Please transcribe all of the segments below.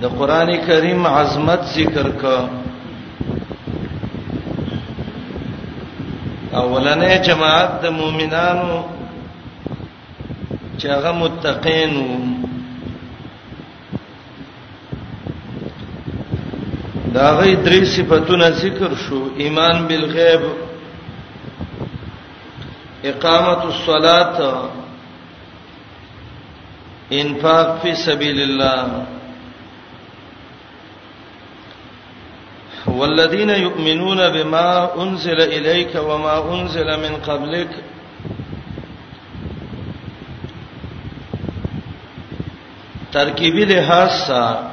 د قران کریم عظمت ذکر کا اولنې جماعت د مؤمنانو چې هغه متقین وو دا غي درې صفاتونه ذکر شو ایمان بالغیب اقامت الصلاه انفاق فی سبیل الله والذین یؤمنون بما انزل الیک وما انزل من قبلک ترکیبی لحاظ سره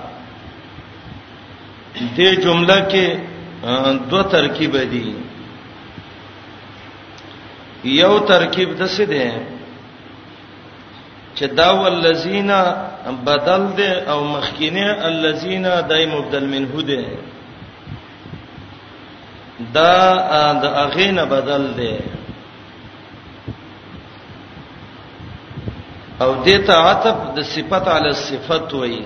دې جمله کې دوه ترکیب دي یو ترکیب د څه دی چې دا والذین بدل دي او مخکینه الذین دای مبدل منه دي دا د اغینه بدل دي او دته عتب د صفت علی صفت وایي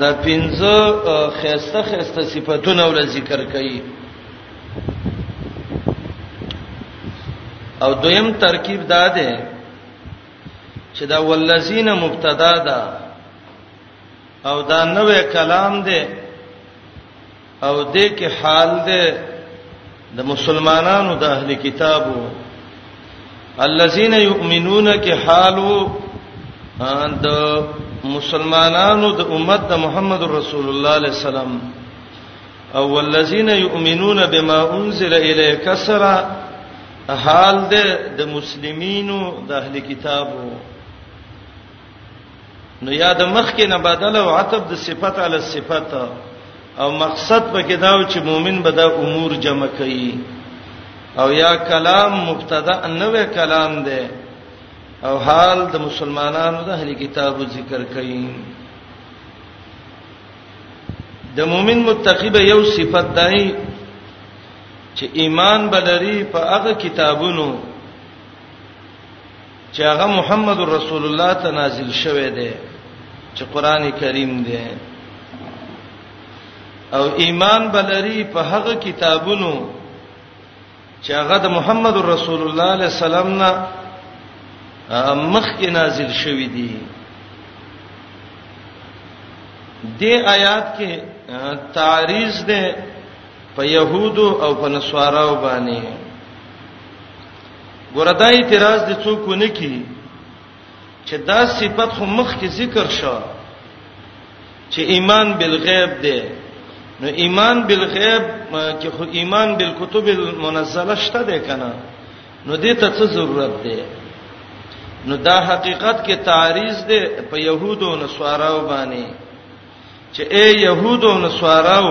دا پنځه خسته خسته صفاتونه ول ذکر کړي او دویم ترکیب دا ده چې دا ولذین مبتدا ده او دا نوې کلام ده او دې کې حال دې د مسلمانانو د اهل کتابو الذين يؤمنون کې حالو د مسلمانانو د امت د محمد رسول الله عليه السلام او والذین یؤمنون بما انزل الیک سرا حال د مسلمانینو د اهل کتابو نو یاد مخ کې نه بدل او عتب د صفت علی صفت او مقصد پکې دا و چې مؤمن به دا امور جمع کوي او یا کلام مبتدا نوې کلام دی او حال د مسلمانانو د اهلي کتابو ذکر کوي د مؤمن متقی به یو صفت دی چې ایمان بلری په هغه کتابونو چې هغه محمد رسول الله ته نازل شوه دی چې قران کریم دی او ایمان بلری په هغه کتابونو چې هغه د محمد رسول الله علیه السلام نه مخ کې نازل شوی دی د آیات کې تعریض ده په يهودو او په نصاراو باندې ګوردا اعتراض د څوک نه کی چې دا صفت خو مخ کې ذکر شو چې ایمان بالغیب دی نو ایمان بالغیب کې خو ایمان بالکتب المنزله شته دی کنه نو دې ته څه ضرورت دی نو دا حقیقت کې تعریض دی په يهودو او نصاراو باندې چې اے يهود او نصاراو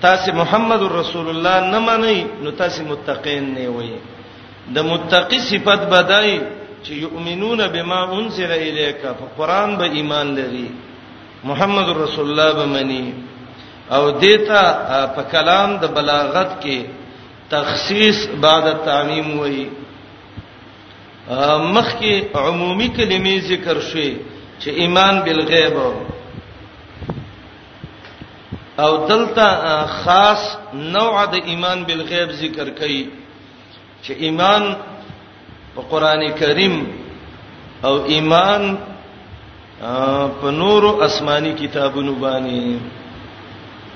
تاسو محمد رسول الله نه منئ نو تاسو متقین نه وئ د متقی صفت بدای چې یؤمنون بما انزل الیک په قران به ایمان لري محمد رسول الله به مني او دیتا په کلام د بلاغت کې تخصیص بعد تعمیم وایي مخکې عمومي کلمې ذکر شوې چې ایمان بالغیب او دلته خاص نوع د ایمان بالغیب ذکر کړي چې ایمان په قران کریم او ایمان په نورو آسماني کتابونو باندې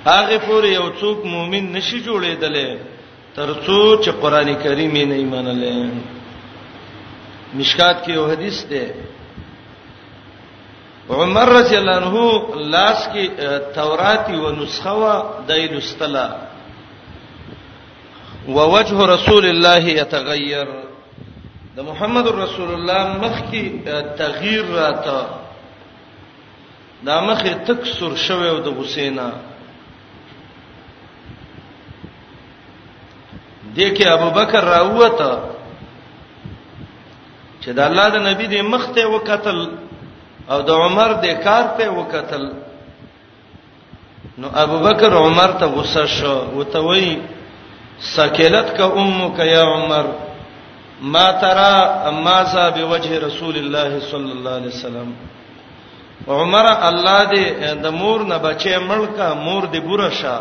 هغه پورې یو څوک مؤمن نشي جوړېدلی ترڅو چې قران کریم یې نه منل مشکات کې یو حدیث ده عمر رضی الله عنه لاس کې تورات او نسخه وا دای لستلا ووجه رسول الله يتغير د محمد رسول الله مخ کې تغییر راته دا مخه تک سر شوه او د حسینا دیکې ابوبکر راووته چې د الله د نبی د مخ ته وکتل او د عمر د کار ته وکتل نو ابوبکر عمر ته غصه شو وته وی سکلت کا امک یا عمر ما ترى ما ذا بوجه رسول الله صلی الله علیه وسلم عمر الله دې د مور نه بچې ملکا مور دې بورشه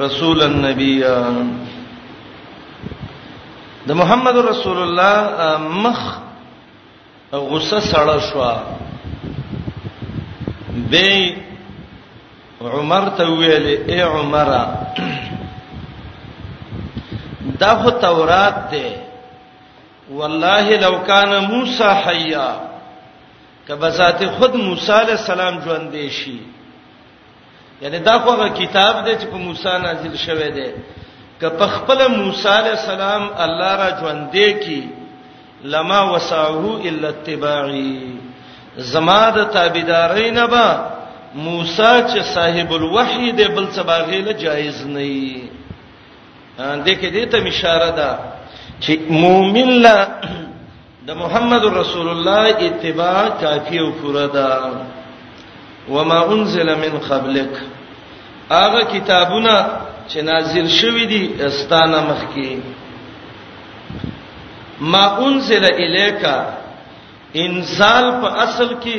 رسول النبي د محمد رسول الله مخ غصه سړه شو به عمر ته ویل اے عمر دا خو تورات دی والله لو کان موسی حیا کبه ذات خود موسی علی السلام ژوند دی شي یعنی دا خو هغه کتاب دی چې په موسی نازل شوی دی که په خپل موسی علی السلام الله را ژوندې کی لما وسعه الا اتباعی زما د تابعدارین با موسی چې صاحب الوحی دی بل څه باغې له جایز نه دی دغه دې ته اشاره ده چې مؤمن لا د محمد رسول الله اتباع کافی او پوره ده وما انزل من قبلک هغه کتابونه چې نازل شوی دي استانه مخکي ما انزل الیکا انزال په اصل کې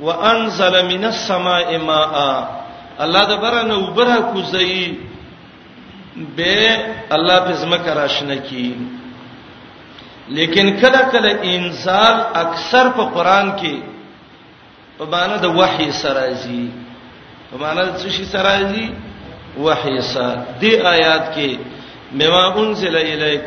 وانزل من السماء ماء الله د برنه وبره کوزي به الله په زمکه راشنه کی لیکن کله کله انزال اکثر په قران کې په معنی د وحی سره راځي په معنی د څه شي سره راځي وحی سره د آیات کې مما انزل الیک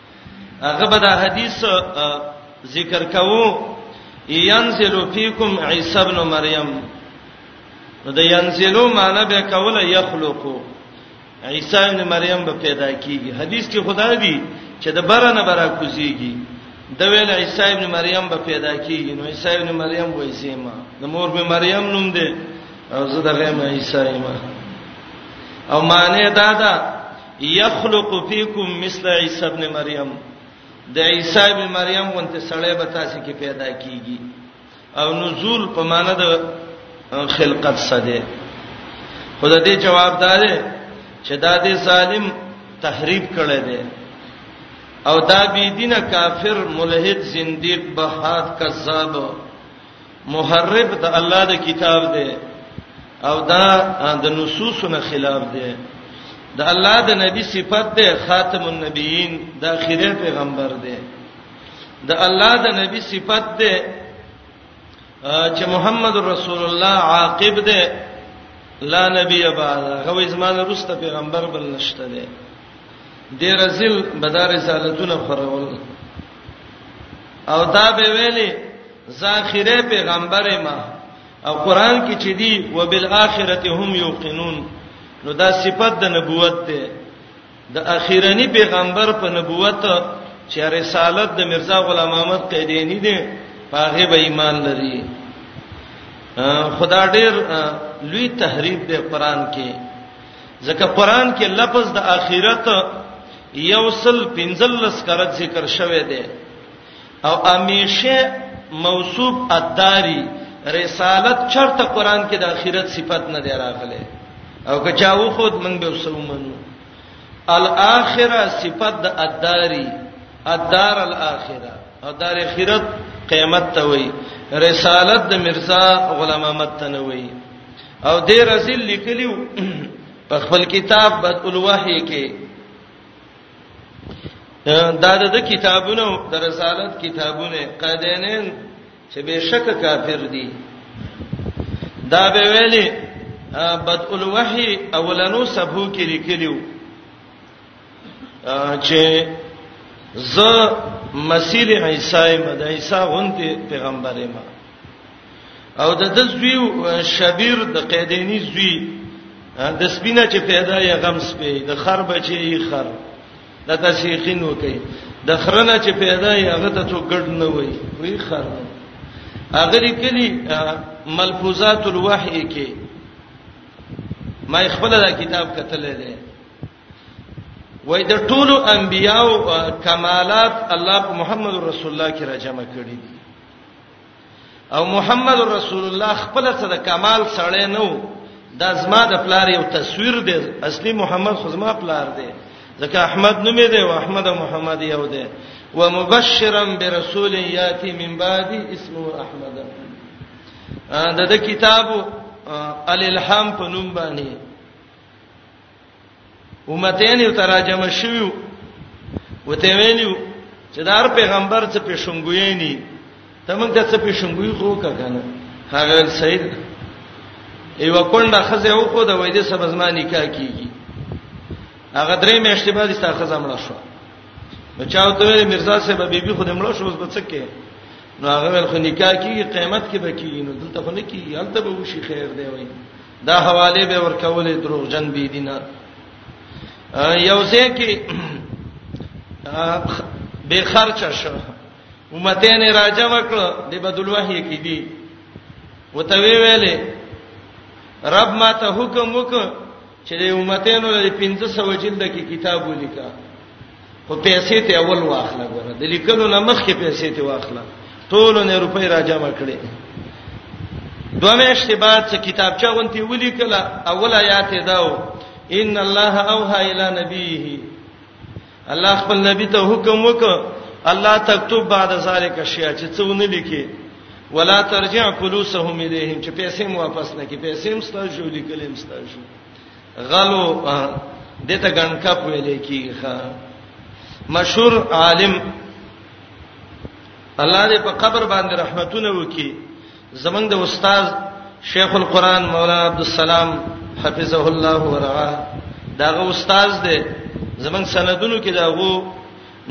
هغه به دا حدیث ذکر کوو ينزل فيكم عيسى ابن مريم نو د ينزلو معنی به کوله يخلقو عيسى ابن مريم به پیدا کیږي حدیث کې خدای دی چې د برنه برا کوزيږي د ویل عيسى ابن مريم به پیدا کیږي نو عيسى ابن مريم وایي سیما د مور به مریم نوم دی او زه دغه مې عيسى ما او معنی دا ده یخلق فیکم مثل عیسی ابن مریم د عیسی ابن مریم غونته سړی به تاسو کې پیدا کیږي او نزول په معنی د خلقت سده خدای دې جواب دار چې دا دې ظالم تحریب کړي دي او دا بی دینه کافر ملحد زنديق بهاد کذاب محرف د الله د کتاب دی او دا د نصوصونو خلاف دی د الله د نبی صفت دی خاتم النبیین د اخیری پیغمبر دی د الله د نبی صفت دی چې محمد رسول الله عاقب دی لا نبی بعد هغه زمانه رسته پیغمبر بل نشته دی د رسول بدار رسالتونه خورول او دا به ویلي زاخره پیغمبر ما او قران کې چې دی وبالاخره هم یوقنون نو دا صفت د نبوت ده د اخیرنی پیغمبر په نبوت چې رسالت د مرزا غلام احمد قیدینی دی پاغه به ایمان لري خدا ډیر لوی تحریف دی قران کې ځکه قران کې لفظ د اخرت یوصل پنځلس کرت ذکر شوی دی او امیشه موصوف الداری رسالت چرته قران کې د اخرت صفت نه دی راغله او که چا و خود موږ به وسومنو الاخره صفت د الداری الدار الاخره او دار اخرت قیامت ته وای رسالت د مرزا غلام احمد ته نه وای او دې رسول لیکلیو په خپل کتاب بد الوحی کې دا د کتابونو د رسالت کتابونه قیدینین چې بشک کافر دي دا به ویلي بد الوحی اولنو سبو کې لیکلیو چې ز مسیح عیسی مد عیسی غونته پیغمبره ما او د د زوی شبیر د قیدینی زوی د سپینه چې پیدا یې غم سپی د خر بچی یې خر د تسیخین وکي د خرنه چې پیدا یې هغه ته څوک ګډ نه وای وی خر هغه لیکلي ملفوظات الوحی کې ما خپل دا کتاب کتلې ده وای د ټولو انبیاو کمالات الله په محمد رسول الله کې راجمع کړی دي او محمد رسول الله خپل څه د کمال سړی نه و دا زما د پلار یو تصویر دی اصلي محمد خو زما پلار دی ځکه احمد نوم دی او احمد او محمد یو دی ومبشرا برسول یاتی من بعد اسمه احمد دا د کتاب الالهام په نوم باندې امتین یو تراجم شویو وته ویلو چې دار پیغمبر څه پېښنګوي نه ته موږ ته څه پېښنګوي خو کا کنه هغه سید ایو کونډه خزه او خو د وای دې سبزما نکاح کیږي هغه درې میاشتې بعد ستا خزه مړه شو نو چاو ته ویل مرزا صاحب بیبي خو دې مړه شو اوس به څه کې نو هغه ول خو نکاح کیږي قیامت کې به کیږي نو دلته خو نه کیږي هلته به وشي خیر دی وای دا حواله به ورکولې دروغجن بي دینه یو ځکه به خرچ شو امته نه راځه وکړه د بدل وحی کې دي وته وی ویلې رب ما ته حکم وکړ چې د امتینو د 1500 جلد کې کتاب ولیکا خو پیسې ته اول واخله ګوره د لیکلو نه مخکې پیسې ته واخله ټول نه روپۍ را جمع کړي دوه میاشتې بعد چې کتابچه غونتی ولي کله اول آیات داو ان الله اوها الی نبیه الله خپل نبی ته حکم وکړ الله تكتب بعد ذلك شیا چې څونه لیکي ولا ترجع فلوسهم الیهم چې پیسې مو واپس نه کی پیسې هم ستاسو لیکلې هم ستاسو غلو دته ګنکپ ویلې کیږي مشهور عالم الله دې په قبر باندې رحمتونه وکي زمنګ د استاد شیخ القران مولانا عبد السلام حفظه الله ورعاه داغه استاد دې زمنګ سندونو کې داغو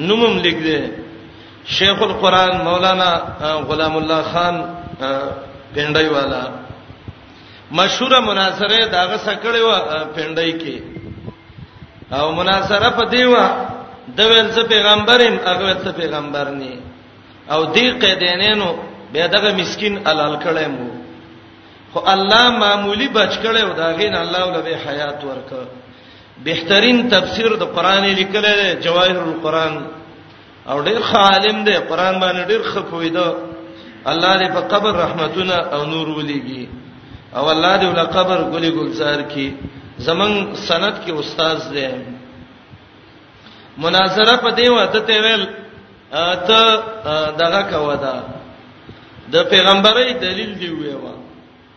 نومم لیک دې شیخ القران مولانا غلام الله خان پندای والا مشهوره مناظره داغه سکړې و پندای کې او مناظره په دیوه د ویل څه پیغمبرم هغه ویل څه پیغمبر نه او دی قیدینینو به دغه مسكين علال کړي مو خو الله معمولی بچ کړي او دا غین الله ول به حیات ورک بهترین تفسیر د قران لیکل جواهر القرآن او ډیر عالم دی قران باندې ډیر خپوي دا الله دې په قبر رحمتونه او نور ولېږي او الله دې ول قبر ګلي ګلزار کی زمون سند کې استاد دی مناظره په دې وخت ته ویل ته دغه کوه دا د پیغمبري دلیل دی ویوا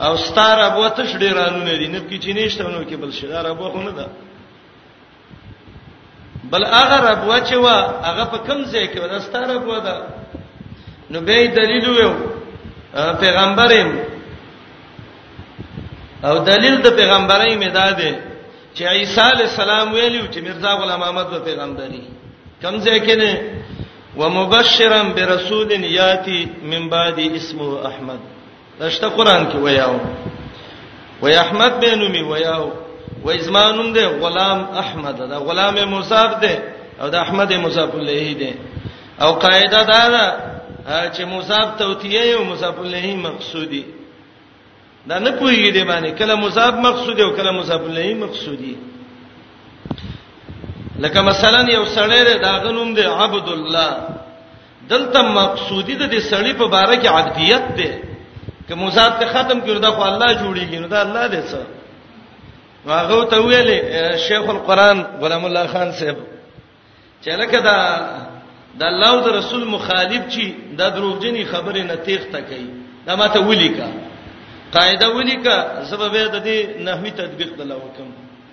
او ستار ابو ته شډې رالونه دي نب کې چې نشته نو کې بل شدار ابو خو نه ده بل هغه رب وچه وا هغه په کم ځای کې ودا ستار ابو ده نو به دلیل ویو پیغمبریم او دلیل د پیغمبرای می دا دی چې عیسی علی السلام ویلو چې مرزا غلام احمد به پیغمبري کم ځای کې نه ومبشرا برسول یاتی من بعد اسمه احمد دشته قران کې ویاو وای احمد به نومي ویاو وای زمانوم ده غلام احمد ده غلام مصعب ده او ده احمد مصعب الله ده او قاعده دا ده چې مصعب توتیه او مصعب الله مقصودی دا نه پوهیږي دی باندې کله مصعب مقصودی او کله مصعب الله مقصودی لکه مثلا یو سړی دا غنوم دی عبد الله دلته مقصودی د دې سړی په باره کې عبدیت ده که مزاد ته ختم کړو دا خو الله جوړیږي نو دا الله دې څه هغه ته ویلې شیخ القرآن غلام الله خان صاحب چې لکه دا د الله او د رسول مخالف چی دا دروغجنی خبره نه تیخ تا کوي دا ماته ولیکا قاعده ولیکا سبب د دې نحوی تطبیق دلا وکم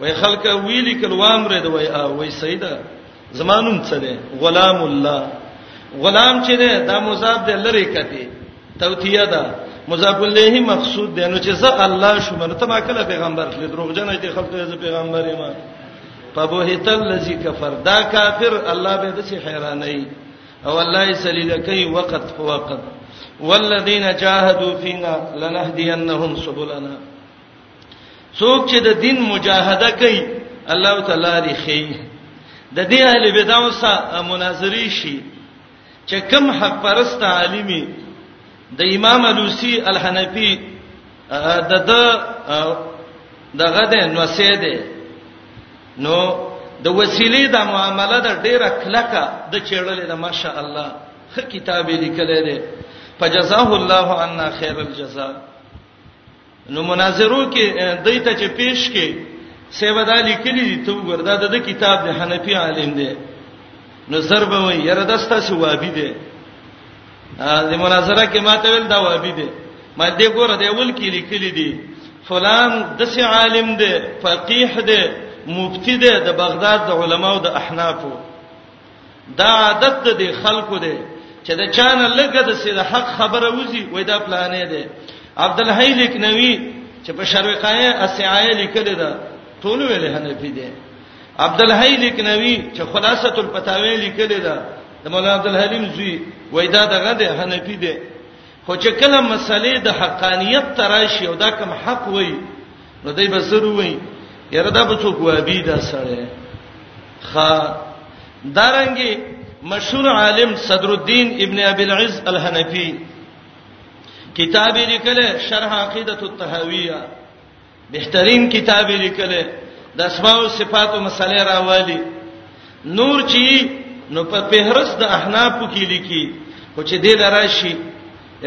وای خلک ویلی کل وامر دی وای او وای سیدا زمانوم څه دی غلام الله غلام چې دی دا مضاف دی لری کته توتیه ده مضاف الیه مقصود دی نو چې زه الله شوم نو ته ما کله پیغمبر کړې دروغجن دي خلک زه پیغمبر یم فبهت الذی کفر دا کافر الله به د څه حیرانای او الله یې سلیله کوي وقت په وقت والذین جاهدوا فینا لنهدینهم سبلنا څوک چې د دین مجاهده کوي الله تعالی لري خي د دې اهل بدعو سره مناظري شي چې کم حق پرست عالمي د امام الوسی الحنفي د د دغه د نوسه ده نو د وسیلې د معاملې د ډیره کلکه د چېړلې د ماشاء الله خ کتاب لیکلې ده فجزاه الله عنا خیر الجزاء نو مناظرو کې دایته چې پیش کې سیب دا لیکلی دی ته وردا د کتاب د حنفي عالم دی نو ضرب وي یره دستا سی وابي دی د مناظره کې ماته ویل دا وابي دی ما دې ګوره دی ول کې لیکلی دی فلان د سی عالم دی فقيه دی مفتی دی د بغداد د علماو د احنافو دا عادت د خلکو دی چې د چانه لګه د سید حق خبره وزي وای دا پلانې دی عبد الحی لکنوی چې په شروقایه اسعایه لیکل دا ټول ویل حنفی دی عبد الحی لکنوی چې خلاصۃ الفتاوی لیکل دا د مولانا عبد الحلیم زوی وای دا دغه دی حنفی دی خو چې کله مسلې د حقانیت تراشي او دا کوم حق وای نو دای به سر وای یره دا به څوک وابي دا سره خا دارنګي مشهور عالم صدر الدین ابن ابي العز الحنفي کتاب لیکل شرح عقیدۃ الطحاویہ بهترین کتاب لیکل د اسماء او صفاتو مسلې راوالي نور چی نو په پهرس د احناف کې لیکي خو چې دې لراشي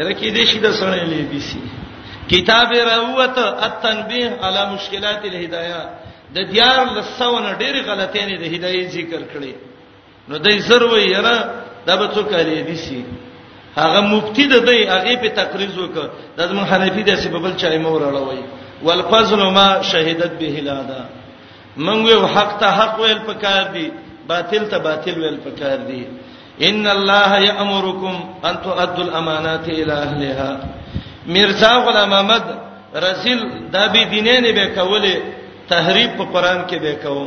رکی دې شي د سره لې بي سي کتاب راوته التنبيه على مشکلات الهدايه د دیار لسونه ډېری غلطۍ نه د هدايه ذکر کړي نو دای زر وی یره دا به څوک لري دي سي هغه مفتی د دی هغه په تقریر وکړ د زمون حنفي د سی په بل چا مور اړوي والفضل ما شهادت به لادا منګ یو حق ته حق ویل پکار دی باطل ته باطل ویل پکار دی ان الله یامرکم ان تؤدوا الامانات الى اهلها مرزا غلام احمد رسول دا به دینه نه به کوله تحریف په قران کې به کوو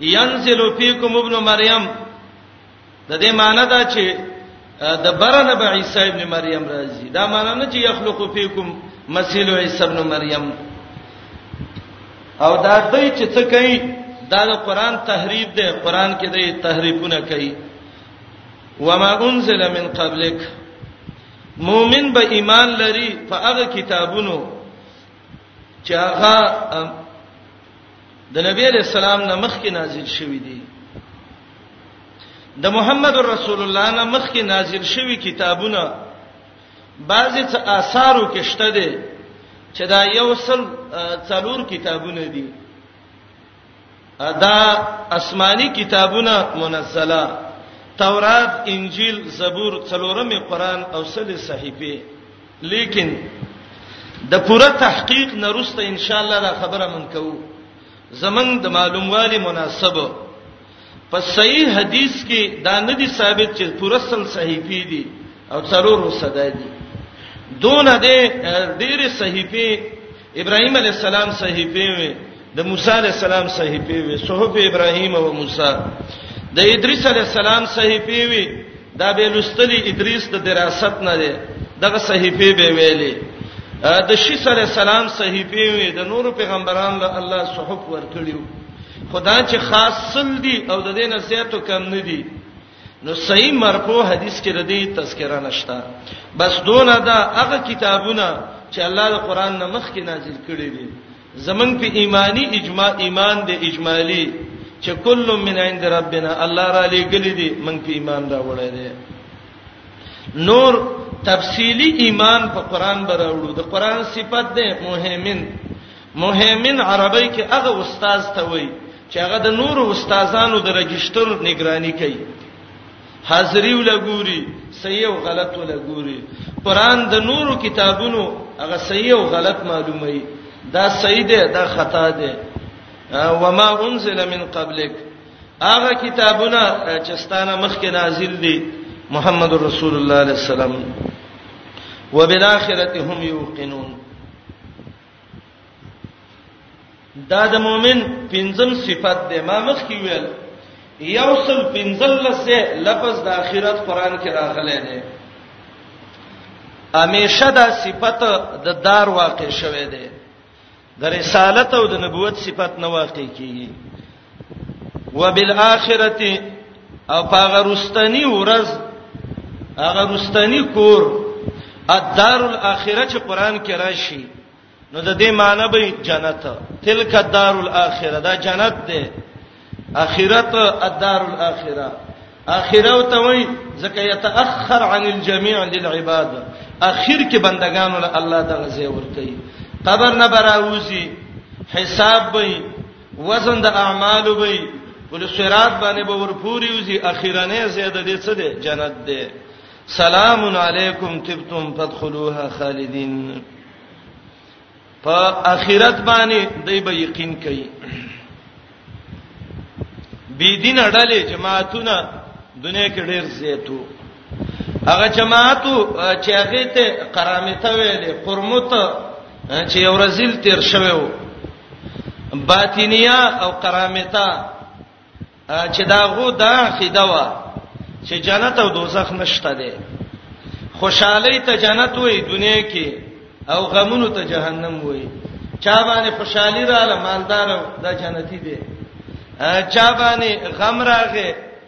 ينزل فيكم ابن مريم د دې معنی دا چې د برنه به عیسی ابن مریم راځي دا معنی نه چې یخلق فیکم مسیح عیسی ابن مریم او دا دوی چې څه کوي دا د قران تحریف دی قران کې دوی تحریفونه کوي وما انزل من قبلک مؤمن به ایمان لري په هغه کتابونو چې هغه د نبی علی السلام نه مخکې نازل شوی دی د محمد رسول الله نه مخکې نازل شوی کتابونه بعضی څه آثارو کې شته دي چې دا یو سل څلور کتابونه دي دا آسماني کتابونه منزله تورات انجیل زبور څلورمه قران او سل صحیفه لیکن د پوره تحقیق نه رسته ان شاء الله دا خبره مونږ کوو زمنګ د معلوموالي مناسبه په صحیح حدیث کې دا نه دي ثابت چې پوره سل صحیفې دي او څلور وسدا دي دون دې ډېر صحیفې ابراهيم عليه السلام صحيفه وي د موسی عليه السلام صحيفه وي صحف ابراهيم او موسی د ادریس عليه السلام صحيفه وي دا به لستلی ادریس د دراست نه دی دغه صحيفه به ویلي د شیس عليه السلام صحيفه وي د نور پیغمبرانو له الله صحف ورکړیو خدا چې خاص سل دي او د دې نصیحتو کم نه دي نو صحیح مرفوع حدیث کې ردی تذکرہ نشتا بس دونه دا هغه کتابونه چې الله د قران نه مخکې نازل کړي دي زمنګ په ایمانی اجماع ایمان د اجمالی چې کل من عند ربنا الله را لګلې دي من په ایمان دا وړه دي نور تفصیلی ایمان په قران براوړو د قران صفت ده مهمن مهمن عربی کې هغه استاد ته وای چې هغه د نور استادانو د رجستر نگرانی کوي حاضری ولګوري صحیح او غلط ولګوري قران د نورو کتابونو هغه صحیح او غلط معلومي دا صحیح ده دا خطا ده وما انزل من قبلک هغه کتابونه چې ستانه مخکې نازل دي محمد رسول الله صلی الله علیه وسلم وبالاخره هم یوقنون دا د مؤمن پنځم صفت دی ما مخ کې ویل یوصل پنځل لسه لفظ د اخرت قران کې راغلی دی امیشه دا صفت د دار واقع شوه دی د رسالت او د نبوت صفت نه واقع کیږي وبالاخره او پاغه رستنی ورځ هغه رستنی کور الدار الاخره چې قران کې راشي نو د دې معنی به جنت تلک الدار الاخره دا جنت ده اخرت الدار الاخره اخره ته وای زکه یتاخر عن الجميع للعباد اخر کې بندگانو له الله دغه ځای ورته قبر نه براوزی حساب به وزن د اعمالو به په صراط باندې به ورپوري وزي اخیرنه زیاده دي څه دي جنت دي سلام علیکم تبتم فدخلوها خالدین په اخرت باندې دوی به یقین کوي بی دین اړلې جماعتونه دنیا کې ډېر زیاتو هغه جماعتو چې هغه ته قرامته ویلې قرمت چې اورزل تیر شوی وو باطنیه او قرامته چې دا غو دا عقیده و چې جنت او دوزخ نشته ده خوشحالي ته جنت وې دنیا کې او غمونو ته جهنم وې چا باندې خوشحالي رااله مالدار دا جنتی دی چا باندې غم راغې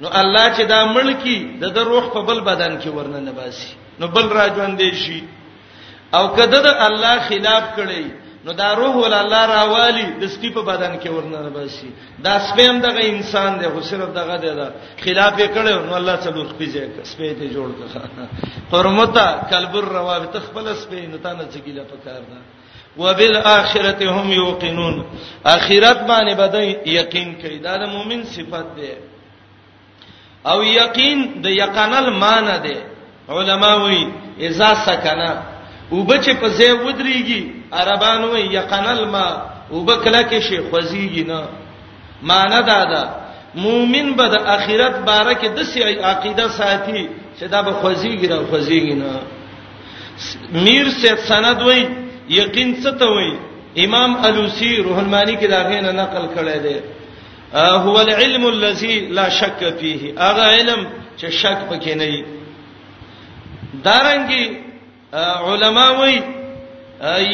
نو الله چې دا ملکی د د روح په بل بدن کې ورنه نه باسي نو بل را ژوند شي او کده د الله خلاف کړي نو دا روح ول الله راوالي د سپي په بدن کې ورنه نه باسي دا سپیم دغه انسان دی خو صرف دغه دی دا خلاف یې کړي نو الله څلور خپيځه سپي ته جوړ کړه قرمتا کلبر روابط خپل سپي نو تا نه څګیله پکار ده وبالآخرة هم یوقنون اخرت باندې بدای یقین کوي دا د مؤمن صفت ده او یقین د یقینل معنی ده علما وی اذا سکنا وبچ په ځای ودرېږي عربان وی یقینل ما وبکله کې شي خوځيږي نه معنی دا ده مؤمن به د اخرت باره کې د سي عقیده ساتي چې دا به خوځيږي را خوځيږي نه میر سید سند وای یقین څه ته وای امام الوسی روح المانی کې دا غینه نقل کړی دی هو العلم الذي لا شک فيه هغه علم چې شک پکې نه وي دارنګي علما وای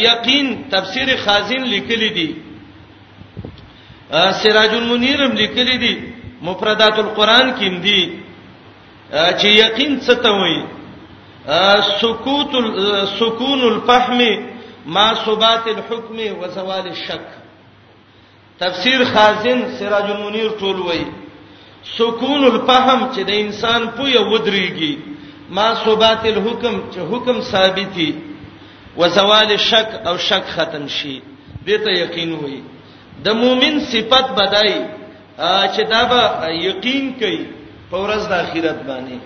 یقین تفسیر خازن لیکلی دی سراج المنیر هم لیکلی دی مفردات القرآن کې دی چې یقین څه ته وایي سکوت سکون الفهم ما ثبات الحكم وزوال الشك تفسیر خازن سراج المنیر ټول وای سکون الفهم چې د انسان پوی ودرېږي ما ثبات الحكم چې حکم ثابتي وزوال الشك او شک ختم شي دته یقین وای د مؤمن صفت بدای چې دا به یقین کوي په ورځ د آخرت باندې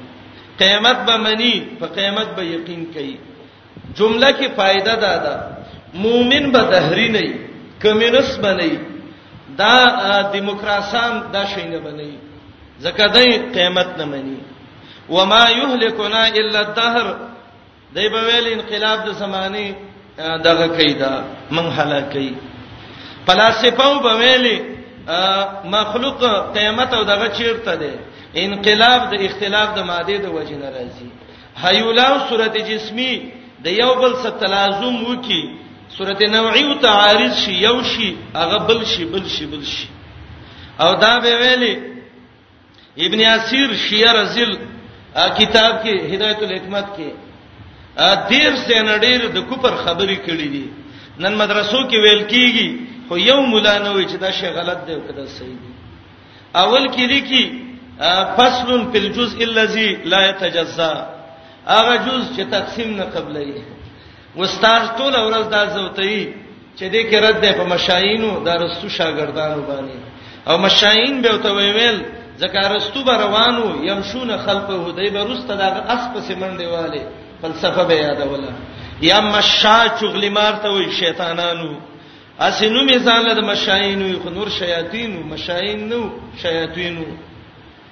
قیامت به منی په قیامت به یقین کوي جمله کې فائدہ ده دا مؤمن به دهری نه کمونست بنئ دا دیموکراسان دا شي نه بنئ ځکه دای قیامت نه مني وما یهلکنا الا الدهر دی به ویل انقلاب د زمانه دغه کیدا من هلاکي فلسفه به ویل مخلوق قیامت او دغه چیرته دی انقلاب د اختلاف د ماده د وجې ناراضي هیولا او صورت جسمی د یو بل سره تلازم وکي صورت نوعی او تعارض شي یو شي هغه بل شي بل شي بل شي او دا به ویلي ابن اسیر شیعه رزل کتاب کې هدایت الحکمت کې دیر سینډیر د کوپر خبرې کړې دي نن مدرسو کې ویل کیږي خو یو مولا نه وي چې دا شی غلط دی او کدا صحیح دی اول کې لیکي فصل فی الجزء الذی لا یتجزا هغه جز چې تقسیم نه قبلې استاد ټول ورځ دا زوتای چې دې کې رد ده په مشاینو د رسو شاګردانو باندې او مشاین به ته ویل ځکه رستو به روانو يمشون خلفه هدی به رسته د اس پسې منډه والے فلسفه به یادوله یا مشا چغلی مار ته وي شیطانانو اسینو میزان له مشاینو خو نور شیاطینو مشاین نو شیاطینو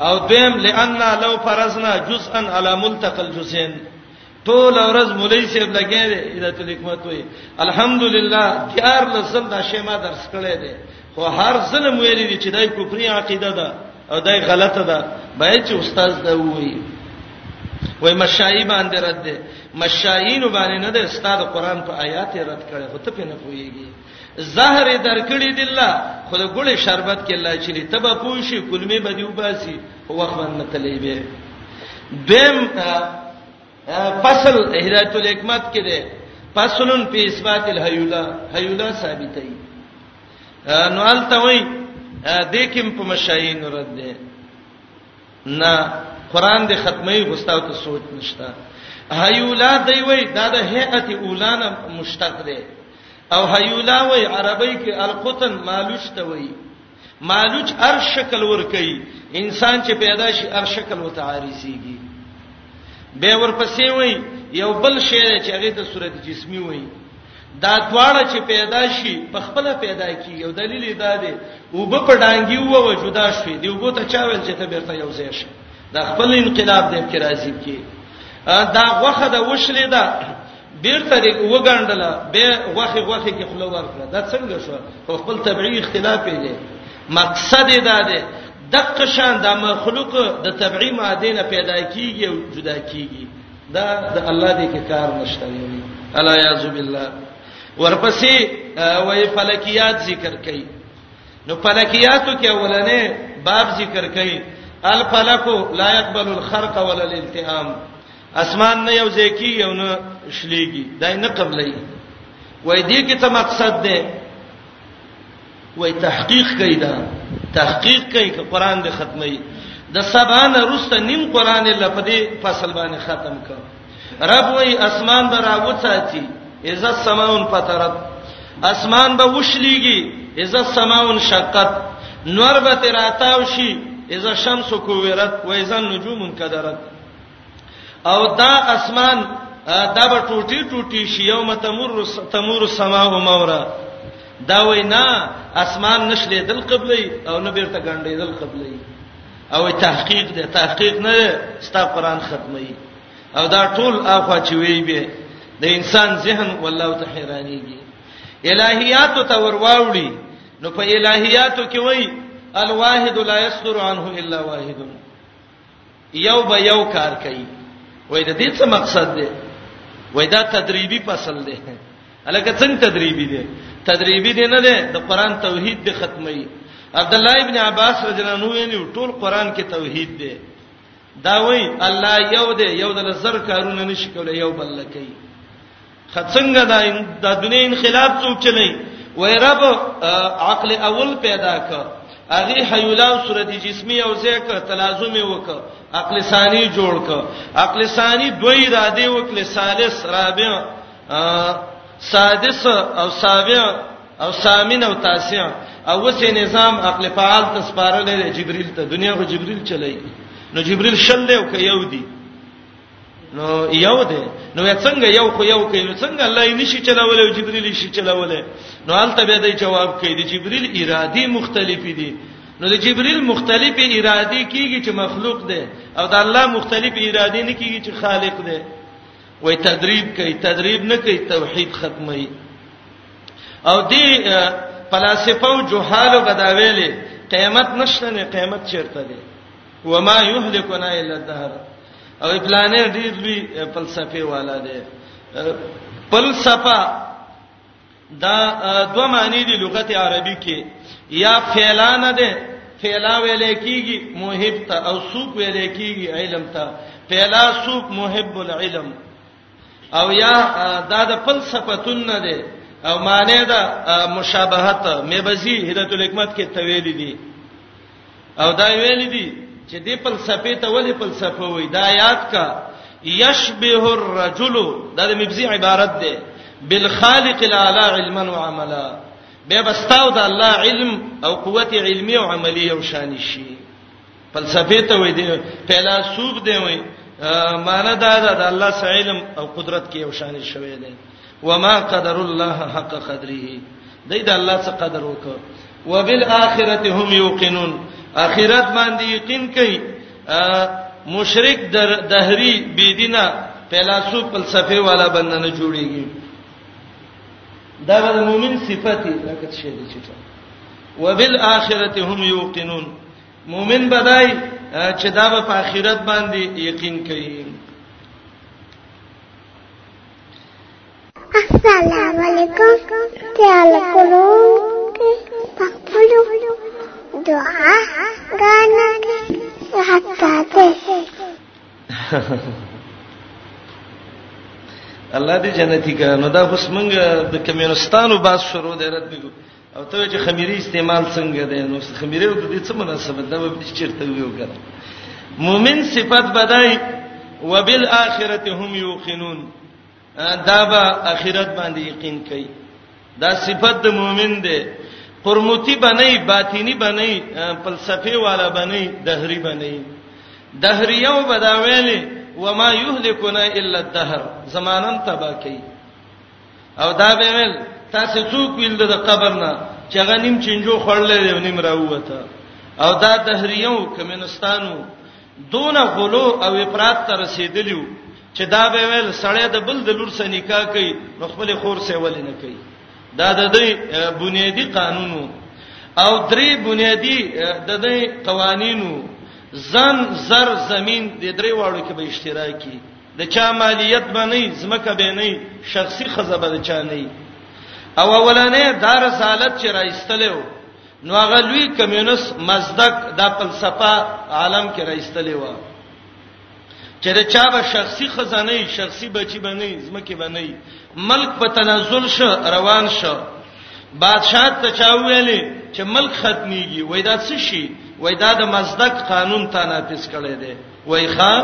او دیم لئن لو فرزنا جزءا علی ملتقى الجزئين ټول ورځ مولوی صاحب لګی دی ادات الحکمت وی الحمدلله تیار لسل دا شی ما درس کړی دی خو هر ظلم ویلی دی چې دای کوپری عقیده ده او دای غلطه ده باید چې استاد دا وی وای مشای باندې رد ده مشایین باندې نه ده استاد قران په آیات رد کړي خو ته په نه پويږي زهر درکړي دی الله خو د ګړې شربت کې الله چلی تبه پوشي کلمې به دی وباسي وخت باندې تلې به دیم فصل هدایت الحکمت کې ده فصلن په اثبات الهیولا هیولا ثابتې نو الته وای د کوم په مشاین رد ده نه قران دې ختمي غوستاو ته سوچ نشتا هیولا دی وای دا د هیئت اولانه مشتق دی او هیولا وای عربی کې القطن مالوچ ته وای مالوچ هر شکل ور کوي انسان چې پیدا شي هر شکل وته عارضيږي به ورپسې وای یو بل شی چې هغه ته صورت جسمی وای دا دواړه چې پیدا شي په خپل پیدا کیږي او دلیل یې دا دی او به په ډانګي وو او جدا شي دی وو ته چا ویل چې ته بیرته یو ځای شي دا خپل انقلاب دی چې راځي کی دا غوخه د وشلې ده بیرته دی وګڼډله به غوخه غوخه کې خلو ورکړه دا څنګه شو په خپل طبيعي اختلاف دی مقصد یې دا دی دغه شان د مخلوق د طبيعي ماده نه پیدا کیږي او جدا کیږي دا د الله دې کې کار نشته وی الا یعذ بالله ورپسې وای فلکیات ذکر کړي نو فلکیاتو کې اولنې باب ذکر کړي الفلک لا يقبل الخرق ولا الالتئام اسمان نه یو ځکی یو نه شلېږي دا نه قبلې وای دې کې څه مقصد ده وای تحقیق کوي دا تحقیق کوي چې قران دې ختمي د سبان رسته نیم قران الله په دې فصل باندې ختم کړ رب وای اسمان به راوڅاتي اذا السماون فطرت اسمان به وشليږي اذا السماون شقت نور به تراتاو شي اذا الشمس كورت واذا النجوم انكدرت او دا اسمان دا به ټوټي ټوټي شي یوم تمر تمور سما او مورا دا وینا اسمان نشلې دل قبلې او نه بیرته ګنډې دل قبلې او تحقیق دې تحقیق نه ستا قران ختمي او دا ټول اخوا چې وی به د انسان ذهن والله ته حیرانيږي الہیات ته ورواوړي نو په الہیاتو کې وای الواحد لا یصدر عنه الا واحد یو به یو کار کوي وای د دې څه مقصد دی وای دا تدریبي فصل دی الکه څنګه تدریبي دی تدریبي دی نه دی د قران توحید به ختمي عبد الله ابن عباس رضی الله عنه ویلو ټول قران کې توحید دی دا وای الله یو دی یو د لزر کارونه نشي کولای یو بل کوي خڅنګ دا د دنیا انقلاب څوک چلی وای رب عقل اول پیدا ک اغه حیولا او صورت جسمی او زیک تلازم وک عقل ثانی جوړ ک عقل ثانی دوی را دی وکله ثالث رابع سادس او سابع او سامن او تاسع او وسه نظام عقل فعال تسپارل جبريل ته دنیا خو جبريل چلای نو جبريل شل له یو دی نو یو دی نو څنګه یو خو یو کوي نو څنګه الله یې نشي چلولای او جبرئیل شي چلولای نو البته به دی جواب کوي د جبرئیل ارادي مختلفې دي نو د جبرئیل مختلفې ارادي کیږي چې مخلوق دی او د الله مختلفې ارادي نه کیږي چې خالق دی وای تدریب کوي تدریب نه کوي توحید ختمي او دی فلسفه او جهالو بداویلې قیامت نشته نه قیامت چیرته دی وما يهلكنا الا الدهر او پلانې ډېر لوی فلسفي والا دی فلسفه دا دوه معنی دي لغت عربي کې یا فعلانه ده فعلا ویل کېږي موهب ته او سوق ویل کېږي علم ته فعلا سوق موهب العلم او یا دا د خپل صفاتون نه دی او معنی دا مشابهت مې بزی هدایت الحکمت کې تویل دي او دا ویل دي چې دې فلسفه ته ولې فلسفه وای دا یاد کا یشبه الرجل دا د مبزی عبارت ده بالخالق الاعلى علما وعملا به بستاو د الله علم او قوت علمي او عملي او شان شي فلسفه ته وای دی فیلسوف دی وای معنی دا ده د الله سره علم او قدرت کې یو شان شوی دی وما قدر الله حق قدره دای د الله څخه قدر وکړه وبالآخرته هم یوقنون اخرت باندې یقین کوي مشرک در دهری بيدینه فیلسوف فلسفه والا بندنه جوړیږي دا د مؤمن صفته لکه څه دي چې وبالآخرته هم یوقنون مؤمن بدای چې دا په آخرت باندې یقین کوي السلام علیکم تعال کولو پخپلو دعا غانا حتا ته الله دې جنتی کړه نو دا اوس موږ د کمیونستانو باز شروع دی رد دی او ته چې خمیره استعمال څنګه دی نو خمیره د دې څه مناسبت ده به چیرته ویو کړه مؤمن صفت بدای وبالآخرته هم یوقنون دا به اخرت باندې یقین کوي دا صفت د مؤمن دی قرموتی بنئ باطینی بنئ فلسفي والا بنئ دهری بنئ دهریو بداویلې وما یهلکنا الا الدهر زمانن تبا کوي او دا به ویل تاسو څوک ویل د قبر نه چې هغه نیم چنجو خړلې دی نیم راووته او دا دهریو کمنستانو دون غلو او افراط ته رسیدلیو چې دا به ویل سړی د بل د لور سره نکاح کوي نو خپل خور سره ولې نه کوي دا د دې بنیادی قانونو او درې بنیادی د دې قوانینو زن زر زمين د درې واړو کې به اشتراکي د چا مالیت باندې زمکه به نه شخصي خزبه د چا نه او اولانې دا رسالت چې راځتلو نو هغه لوی کمیونس مزدک د فلسفه عالم کې راځتلې و چې د چا به شخصي خزانه شخصي بچي باندې زمکه باندې ملک په تنزل شو روان شو بادشاہ ته چا ویلې چې ملک ختميږي وای دا څه شي وای دا د مزدک قانون ته نافذ کړي دي وای ښا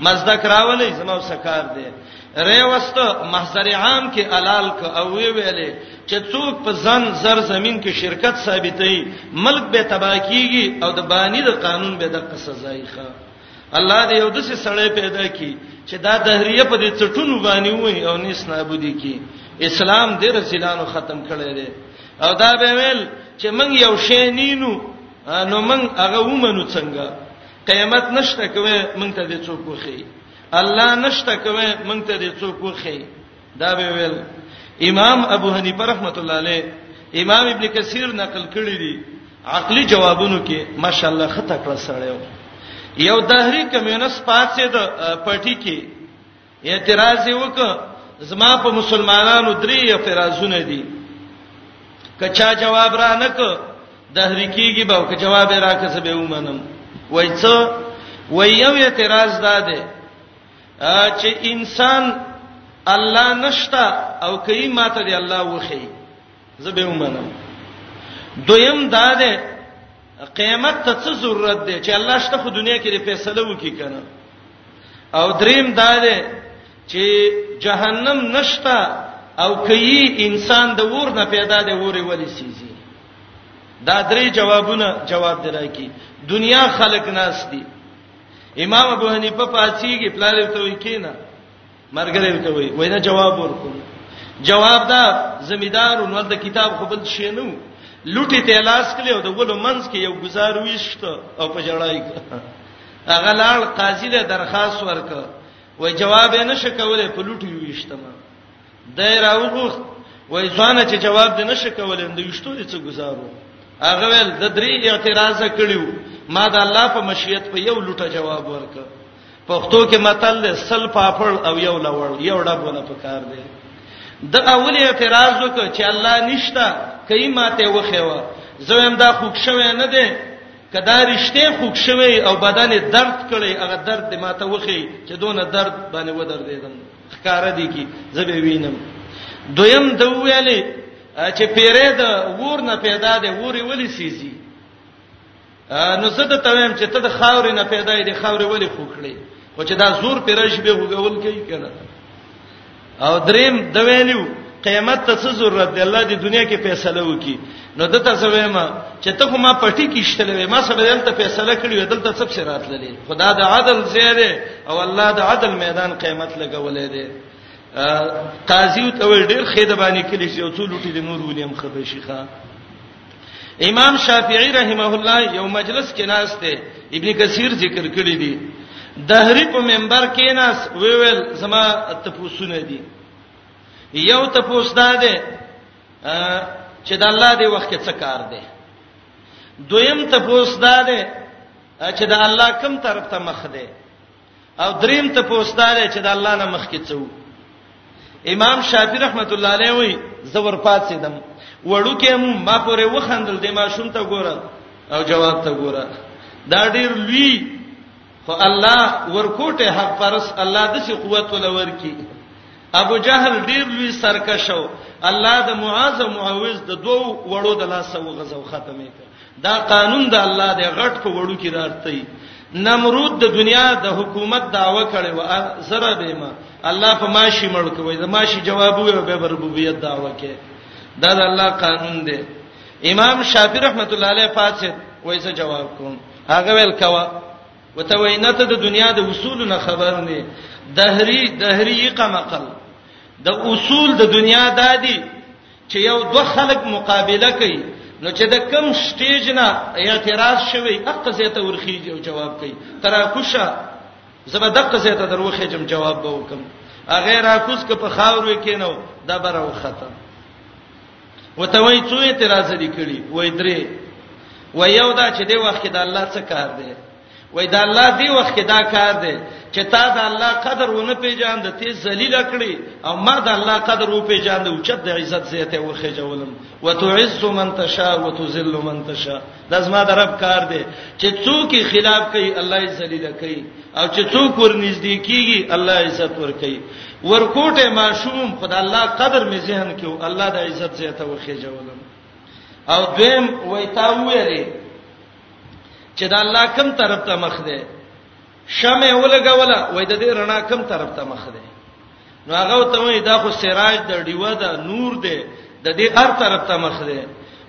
مزدک راولې زما وسکار دی ری وست محضر عام کې الال ک او وی ویلې چې څوک په ځن زر زمين کې شرکت ثابتې ملک به تباہ کیږي او د بانی د قانون به د سزای ښه الله دې یو دسه سړی پیدا کړي چې دا دهریه په دې چټونو باندې وای او نس نابودي کی اسلام دې رسولانو ختم کړي دي او دا به ویل چې موږ یو شی نینو نو موږ هغه ومنو څنګه قیامت نشته کوي مونږ ته دې څوک وخی الله نشته کوي مونږ ته دې څوک وخی دا به ویل امام ابو حنیفه رحمت الله علیه امام ابن کثیر نقل کړی دی عقلی جوابونو کې ماشاءالله خطا کړ سره یو دهری کمیونست پاتې د پټی کې اعتراض وک زما په مسلمانانو درې اعتراضونه دي کچا جواب را نک دهری کیږي به که جواب را کسه به ومنم وای څه وای یو اعتراض دا ده چې انسان الله نشتا او کای ماته دی الله وخی زه به ومنم دویم دا ده قیامت ته څه ضرورت ده چې الله شته خو دنیا کې فیصله وکي کنه او دریم دا ده چې جهنم نشتا او کوي انسان د ور نه پیدا دی ورې ولې سيزي دا درې جوابونه جواب درایي دنیا خلق ناس دي امام ابو حنیفه پاتېږي پلاله ته وکینا مرګري ته وای وای نه جواب ورکوم جواب دا زمیدار نو د کتاب خو بل شي نو لوټي ته لاس کړي او د ولو منځ کې یو گزار ویشت او په جړای هغه لاړ قاضي له درخواست ورک وای جواب یې نشه کولای په لوټي ویشتم دای راوغوخ وای ځانه چې جواب دې نشه کولای نو ویشتو دې څه گزارو هغه ول د درې اعتراض کړیو ما د الله په مشیت په یو لوټه جواب ورک پښتو کې متل دی سل پاپړ او یو لوړ یو ډبونه پکار دی د اول اعتراض وکړ چې الله نشتا کای ماته وخیوه زویم دا خوښ شوی نه دی کدا رښتې خوښ شوی او بدن درد کړي هغه درد د ماته وخی چې دونه درد باندې ودر دیدم ښکار دی کی زبې وینم دویم د ویلې چې پیره د ور نه پیدا دی ورې ولې سیزي نو زه د تویم چې ته د خاورې نه پیدا یې د خاورې ولې خوخړې او چې دا زور پیرش به وګول کوي کنه او دریم د ویلیو قیامت ته څه ضرورت دی الله دې دنیا کې فیصله وکي نو د تاسو وایم چې ته ما پټی کې شتلې ما سره دلته فیصله کړې وې دلته څه څه راتللې خدا د عدل زیاده او الله د عدل میدان قیامت لګولې دی قاضي ته ډېر خېده باندې کلی چې څو لوټي د نور ولیم خبر شيخه امام شافعی رحمه الله یو مجلس کې ناشته ابن کثیر ذکر کړی دی دهری په منبر کې ناس ویل زما تپوسونه دي یو تپوس دا ده چې د الله دی وخت کې څه کار دی دویم تپوس دا ده چې د الله کوم طرف ته مخ دی او دریم ته پوستاره چې د الله نه مخ کې څو امام شافعی رحمت الله علیه وی زور پات سیدم وړو کې مو ما پورې وخندل د ما شوم ته ګوره او جواب ته ګوره دا ډیر لوی خو الله ورکوټه حق پرس الله د څه قوت ولور کی ابو جهل ډیر لوی سرکشو الله د معاذ او معوذ د دوو وړو د لاس او غزو ختمه کړ دا قانون د الله دی غټ په وړو کې راځي نمرود د دنیا د حکومت داوا کړي و زره به ما الله په ماشي مړ کوي د ماشي جواب وي به ربوبیت داوا کوي دا د الله قانون دی امام شافعی رحمت الله علیه فاسد وایي څه جواب کوم هغه ویل کوا وته وینته د دنیا د اصول نه خبر نه دهری دهری قمقل د اصول د دنیا دادی چې یو دوه خلک مقابله کوي نو چې د کم سټیج نه اعتراض شوی اقه زیته ورخیږي او جواب کوي تراکوشه زبدقه زیته دروخه جم جواب به وکم غیر اکوس که په خاورو کې نو دا بره وخته وته وای څو اعتراض دي کړی وای درې وای یو دا چې د وخت د الله څخه کار دی وای دا الله دی وخت دا کار دی چې تا دا الله قدر ونه پیژاند ته ذلیل کړی او ما دا الله قدر و پیژاند او چت د عزت زیته و خجولم وتعز من تشاء وتذل من تشاء دا زما د رب کار دی چې څوک خلاف کوي الله یې ذلیل کوي او چې څوک ور نږدې کیږي الله عزت ور کوي ورکوټه ماشوم خدای الله قدر می ذهن کې او الله د عزت زیته و خجولم او دیم وای تا ویلې چې دا الله کوم طرف ته مخ دی شمع ولګوله وای د دې رڼا کوم طرف ته مخ دی نو هغه ته وای دا خو سراج د ډیوه ده نور دی د دې هر طرف ته مخ دی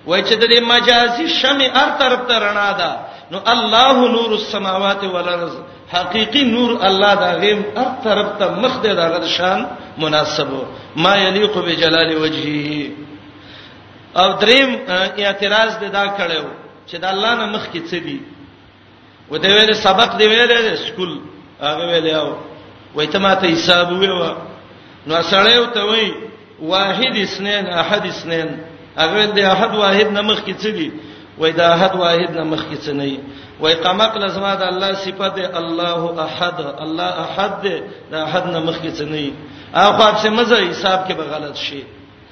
وای چې د دې مجازي شمع هر طرف ته رڼا ده نو الله نور السماوات والارض حقيقي نور الله دا غیم هر طرف ته مخ دی دا غد شان مناسب ما یلیق بجلال وجهه او دریم اعتراض د دا کړو چې د الله نه مخ کې څه دي و دې ویل سبق دی ویل سکول هغه ویل یو وای ته ماته حساب ویو نو سړیو ته وای واحد اسنین احد اسنین هغه دې احد واحد نه مخ کې څه دي وای دا احد واحد نه مخ کې څه نه وي وای قمق لزما د الله صفات الله احد الله احد دا احد نه مخ کې څه نه وي اخو اپ سه مزه حساب کې به غلط شي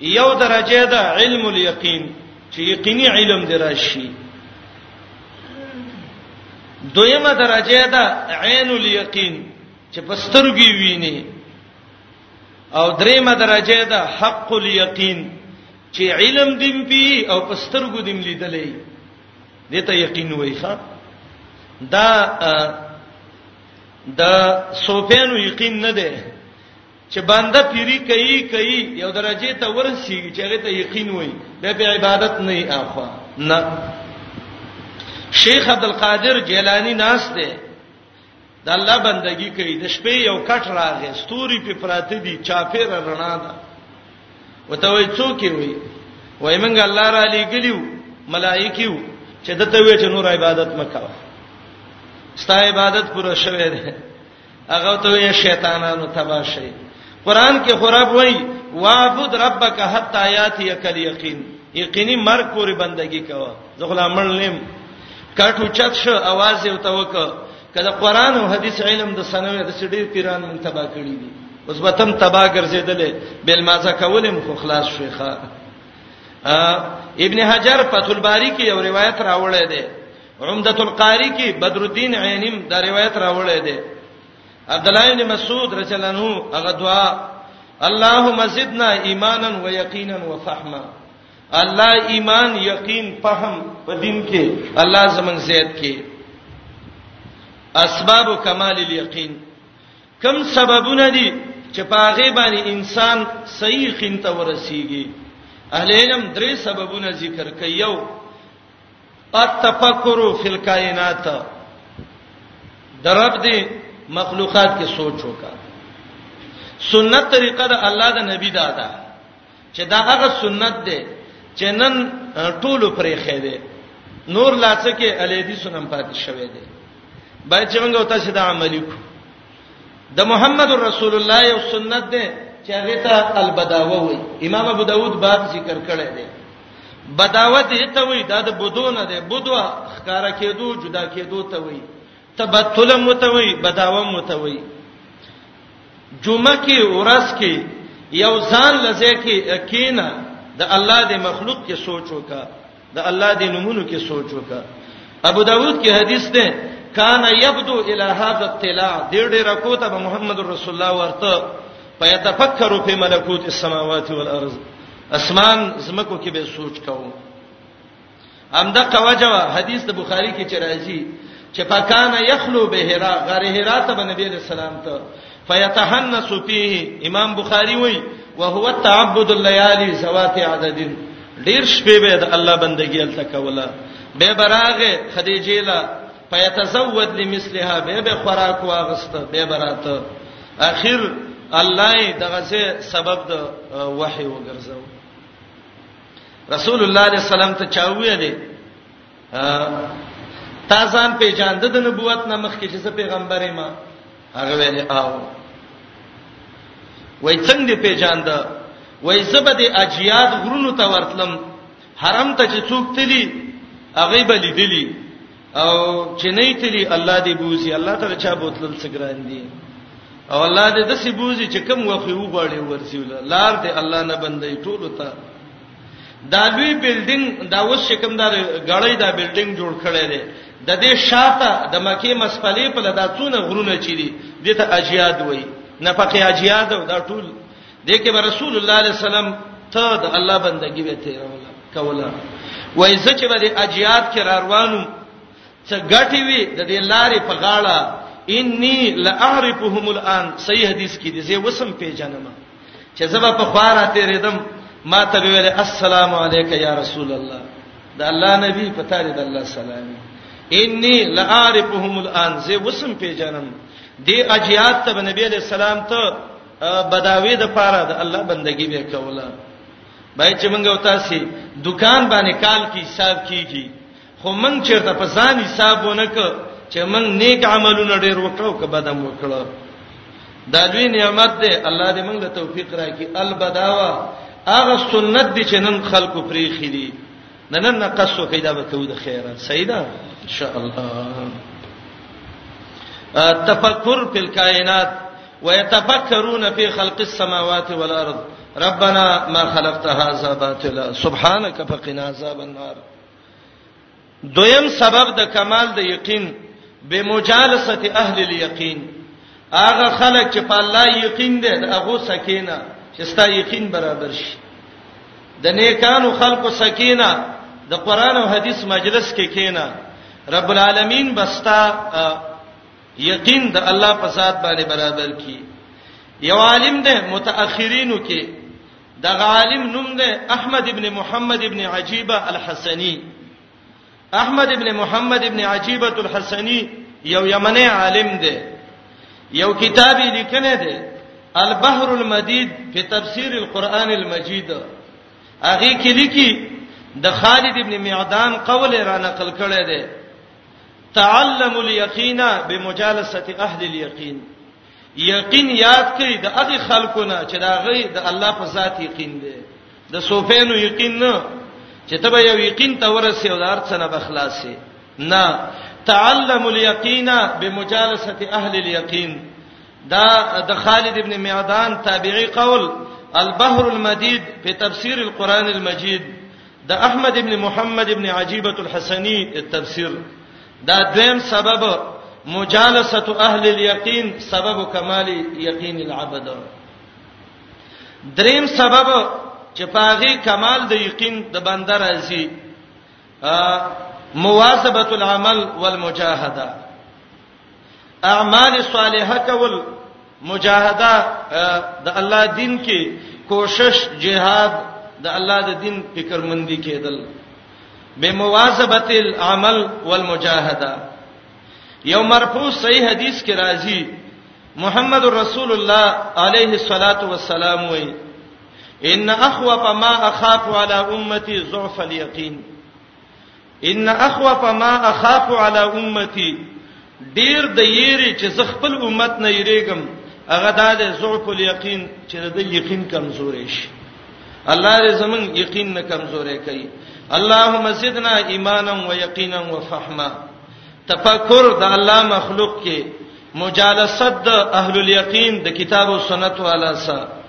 یو درجه ده علم الیقین چې یقیني علم دی راشي دویمه درجه ده عین الیقین چې پسترګي ویني او دریمه درجه ده حق الیقین چې علم دیم پی او پسترګو دیم لیدلې دته یقین وای ښا دا د سوفیانو یقین نه ده چې بنده پیری کوي کوي یو درجه ته ورسی چې هغه ته یقین وای به په عبادت نه اخوا نه شیخ عبد القادر جیلانی ناس دی د الله بندگی کوي د شپې یو کټ راغی ستوري په پراته دي چاپیر رڼا ده وته وای څوک وي وای مونږ الله را لېګلیو ملائکیو چې دته وی چې نور عبادت مکو ستا عبادت پوره شوه ده هغه ته وی شیطانانو تبا شي قران کې خراب وای واعبد ربک حتا یاتی کل یقین یقیني مرګ پورې بندگی کوه زه غلامل نیم کټو چت شو आवाज یو توک کله قران او حدیث علم د سنوي د سړي پیران مون تبا کړی دي اوس به تم تبا ګرځیدلې بل مازه کولم خو خلاص شيخه ابن حجر فتح الباری کې یو روایت راوړی دی عمدۃ القاری کې بدر الدین عینیم دا روایت راوړی دی عبد الله بن مسعود رضی الله عنه هغه دعا اللهم زدنا ایمانا و یقینا و فهما الله ایمان یقین فهم په دین کې الله زمون زیات کې اسباب کمال الیقین کم سببونه دي چې پاغه باندې انسان صحیح خنته ورسیږي اهل علم درې سببونه ذکر کوي یو التفکر فی الکائنات درب دی مخلوقات کې سوچ وکړه سنت طریقه د الله د نبی دا ده چې دا هغه سنت ده چې نن ټولو پرې خېده نور لاڅکه الیدی سنن پاتې شوه دی باید چې موږ تاسو دا عملی کو د محمد رسول الله یو سنت ده چې هغه ته البداوه وي امام ابو داود باب ذکر کړی دی بداوت ته وای دا د بدو نه ده بدو ښکارا کېدو جدا کېدو ته وای تبتل متوي بداوه متوي جمعه کې ورس کې یو ځان لزه کې کینا د الله د مخلوق کې سوچ وکا د الله د نمونو کې سوچ وکا ابو داود کې حدیث ده کان یبدو الی هذا الطلاع ډېر ډېر کوته محمد رسول الله ورته پيتفکروا فی ملکوت السماوات والارض اسمان زمکو کې به سوچ کوو همدا قواجه حدیث د بخاری کې چرایي چې پکانه یخلو به هرا غره هرا ته نبی علیہ السلام ته فیتحنس فيه امام بخاری وای وهو التعبد الليالي ذوات عدد ډیر شپې به د الله بندگی الته کوله به براغه خدیجه لا فیتزود لمثلها به به خوراک واغسته به براته اخر الله دغه څه سبب د وحي وګرځاو رسول الله علیه السلام ته چاوی دی تا ځان په جان د نبوت نه مخکې چې پیغمبرې ما هغه ویل او وای څنګه په جان ده وای زبد اجیاد غرونو ته ورتلم حرم ته چې څوک تلی هغه به لیدلی او چې نه تلی الله دې بوزي الله ته چا بوتل څه ګران دي او الله دې د سی بوزي چې کوم وخت یو غړي ورسی لار دې الله نه بندي ټول ته دا لوی بلډینګ دا اوس چې کوم دا غړی دا بلډینګ جوړ کړی دی د دې شاته د مکه مسپلې په لدا څونه غرونه چي دي دته اجیاد وای نه پکې اجیاد دا ټول دې کې رسول الله علیه السلام ته د الله بندگی به تیروله کوله وای زه چې به د اجیات کې را روانو څه غټي وي د دې لارې په غاړه انی لاعرفهم الان صحیح حدیث کې دي زه وسم پیژنم چې زبا په خواره تیرېدم ما ته ویل السلام علیک یا رسول الله د الله نبی په تاره د الله سلام انی لاعرفهم الان زه وسم پیژنم دی اجیات ته نبی علیہ السلام ته بداوی د پاره د الله بندگی به کوله بای چې موږ او تاسو دکان باندې کال کې حساب کیږي خو موږ چیرته په ځان حساب ونک چې موږ نیک عملونه ډیر وکړو که بدم وکړو دا دوی نعمت دی الله دې موږ له توفیق راکړي البداوا هغه سنت دي چې نن خلکو پرې خېدي نه نه نقص وکي دا به کوي د خیره صحیح ده ان شاء الله تفکر فی الکائنات ويتفکرون فی خلق السماوات والارض ربنا ما خلقت هذا باطلا سبحانك فقنا عذاب النار دویم سبب د کمال د یقین بمجالسه اهل الیقین هغه خلک چې په الله یقین دي هغه سکینه چې ستا یقین برابر شي د نیکانو خلکو سکینه د قران او حدیث مجلس کې کینا رب العالمین بستا یقین د الله په ذات باندې برابر کی یو عالم ده متأخرینو کې د عالم نوم ده احمد ابن محمد ابن عجیبه الحسنی احمد ابن محمد ابن عجيبه الحسني یو یمنی عالم دی یو کتاب یې لیکنه دی البحر المدید په تفسیر القرآن المجید هغه کې لیکي د خالد ابن معدان قول را نقل کړی دی تعلم اليقین بمجالسه اهل اليقین یقین یاد کړئ د هغه خلکو نه چې دا غي د الله په ذات یقین دی د صوفینو یقین نه چې ته به یو یقین ته ورسې او دار څنګه بخلاصې نه تعلم اليقین بمجالسه اهل اليقین دا د خالد ابن معدان تابعی قول البحر المدید په تفسیر القرآن المجید د احمد ابن محمد ابن عجيبه الحسني تفسیر دا دویم سبب مجالسه اهل اليقین سبب کمال یقین العبد دریم سبب چې پاغي کمال د یقین د بندر ازي مواظبه العمل والمجاهده اعمال صالحه کول مجاهده د الله دین کې کوشش جهاد د الله د دین فکرمندي کېدل بمواظبه العمل والمجاهده یو مرفوع صحیح حدیث کې راځي محمد رسول الله عليه الصلاه والسلام وی ان اخوف ما اخاف على امتي ضعف اليقين ان اخوف ما اخاف على امتي ډیر د یری چې زه خپل امت نه یریګم هغه د ضعف الیقین چې د یقین کمزورې شي الله دې زمون یقین نه کمزورې کوي اللهم زدنا ایمانا و یقینا و فهما تفکر د الله مخلوق کې مجالست د اهل الیقین د کتاب او سنت والا سره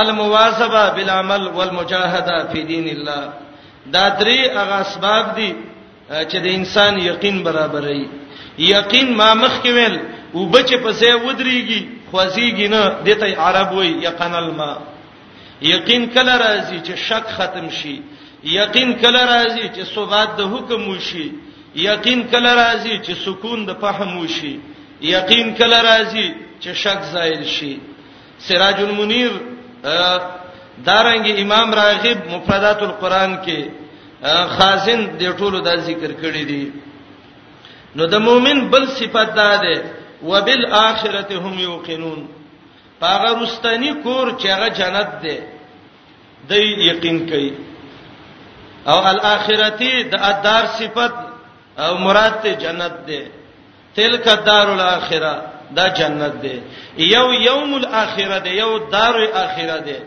المواظبه بالعمل والمجاهده فی دین الله دا درې هغه اسباب دي چې د انسان یقین برابرې یقین ما مخ کې ویل وبچ په ځای ودرېږي خوځيږي نه دته عرب وي یقین الماء یقین کله راځي چې شک ختم شي یقین کله راځي چې ثبات د حکم وشي یقین کله راځي چې سکون د فهم وشي یقین کله راځي چې شک زائل شي سراج المنیر دارنګ امام راغب مفردات القرآن کې خازن د ټولو دا ذکر کړی دی نو د مؤمن بل صفت دا ده وبالآخرته هم یوقنون پاغه رستنی کور چې هغه جنت دی د یقین کوي او الاخرتی د ادار صفت او مراد ته جنت دی تلک الدار الاخره دا جنت دی یو یوم الاخره دی یو دار الاخره دی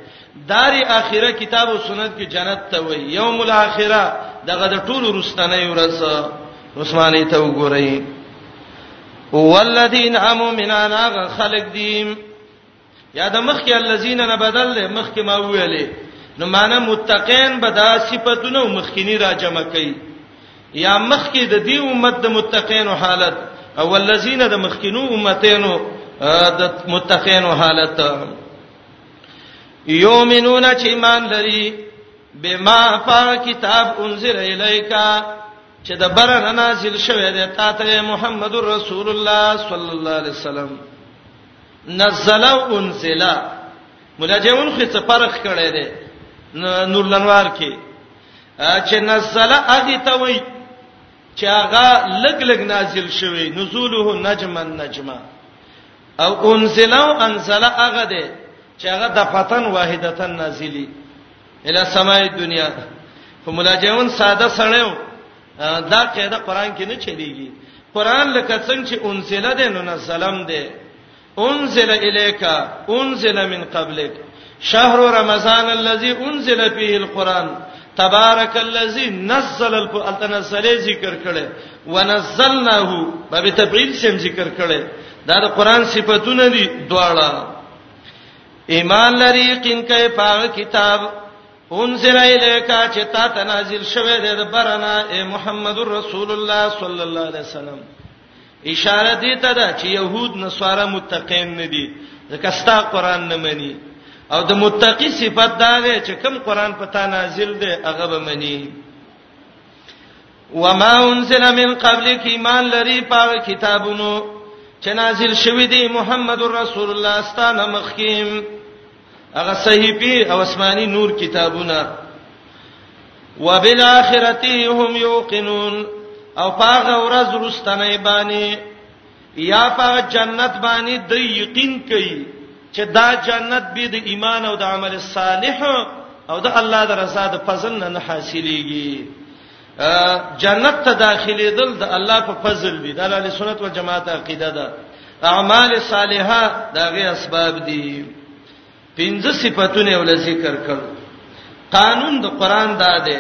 دار اخره کتاب او سنت کې جنت ته وای یوم الاخره دغه د ټولو رستنې ورځ عثماني ته وګورئ والذین امنان هغه خلق دي یا د مخکې الذین نه بدل له مخکې ما ویلې نو معنا متقین به دا صفاتونه مخکینی را جمع کړي یا مخکې د دې امت د متقینو حالت او الذین د مخکینو امتینو د متقینو حالت یومنون چې ایمان لري بما فا کتاب انزل الیکا چې د برنه نازل شوه دی تا ته محمد رسول الله صلی الله علیه وسلم نزل او انزل ملاجون خو څه فرق کړی دی نور لنوار کې چې نزل اغه ته وای چې هغه لګ لګ نازل شوی نزوله نجما نجما او انزل او انزل هغه دی چې هغه د فتن واحدتن نازلی اله سماع دنیا خو مولا جون ساده سړیو دا قاعده قران کې نه چلیږي قران لکه څنګه چې انزله ده نو نزلم ده انزل الیک انزل من قبلک شهر رمضان الذي انزل فيه القران تبارك الذي نزل التنزل ذکر کړي ونزلناه به تبعیل سم ذکر کړي دا د قران صفاتونه دي دواړه ایمان لري یقین کوي په کتاب انزل الیک چې تا ته نازل شوه د برنا اے محمد رسول الله صلی الله علیه وسلم اشاره دي ته دا چې يهود نصارا متقین نه دي ځکه ستا قران نه مني او د متقی صفت دا ده چې کوم قران پتا نازل دی هغه به مني وما انزل من قبلک ایمان لري په کتابونو چې نازل شوی دی محمد رسول الله ستانه مخکیم هغه صحیفه او آسماني نور کتابونه وبالاخرته هم یوقنون او پاغه ورځ رستنه باندې یا پاغه جنت باندې د یقین کوي چې دا جنت به د ایمان او د عمل صالح او د الله د رضا د فضل نه حاصلېږي جنت ته داخليدل د الله په فضل وي د اهل سنت او جماعت عقیده ده اعمال صالحه دغه اسباب دي پنځه صفاتونه ول ذکر کړ قانون د قران دا ده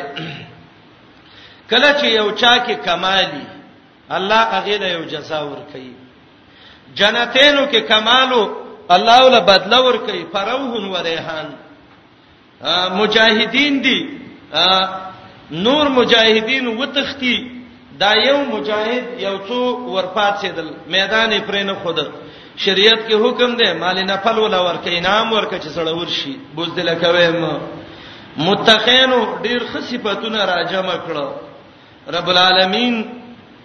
کله چې یو چا کې کمالي الله هغه له یو جزا ور کوي جنتینو کې کمالو الله ول بدلا ور کوي فروح و ریحان مجاهدین دي نور مجاهدین وتختی دا یو مجاهد یو څو ورپات سیدل میدان پرې نه خود شریعت کې حکم دی مال نه فل ولا ورکه انعام ورکه چې سړی ورشي بوزدل کوي متقینو ډیر خصيفتونه راجمه کړو رب العالمین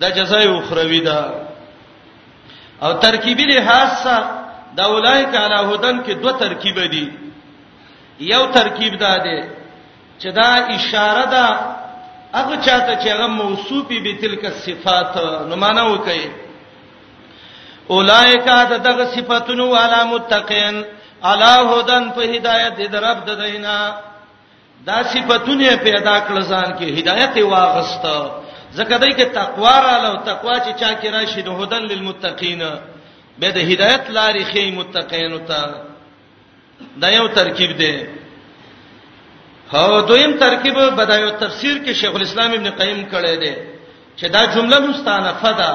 دا جزاء اخروی ده او ترکیبی لحاظ سره دا اولایک علی هدن کې دوه ترکیب دي یو ترکیب دا دی چې دا اشاره ده هغه چاته چې هغه موصوفی به تلک صفات نو معنا وکي اولایک دا دغه صفاتونو علی متقین علی هدن په هدایت د رب د دینه دا صفاتونه پیدا کړل ځان کې هدایت واغست ځکه دای کې تقوا را لو تقوا چې چا کې راشي د هدن للمتقین به د هدایت لارې خې متقین ته دا یو ترکیب دی هو دویم ترکیب بدایو تفسیر کې شیخ الاسلام ابن قیم کړی دی چې دا جمله مستانفه ده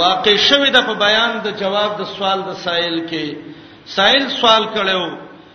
واقع شوه د په بیان د جواب د سوال د سائل کې سائل سوال کړو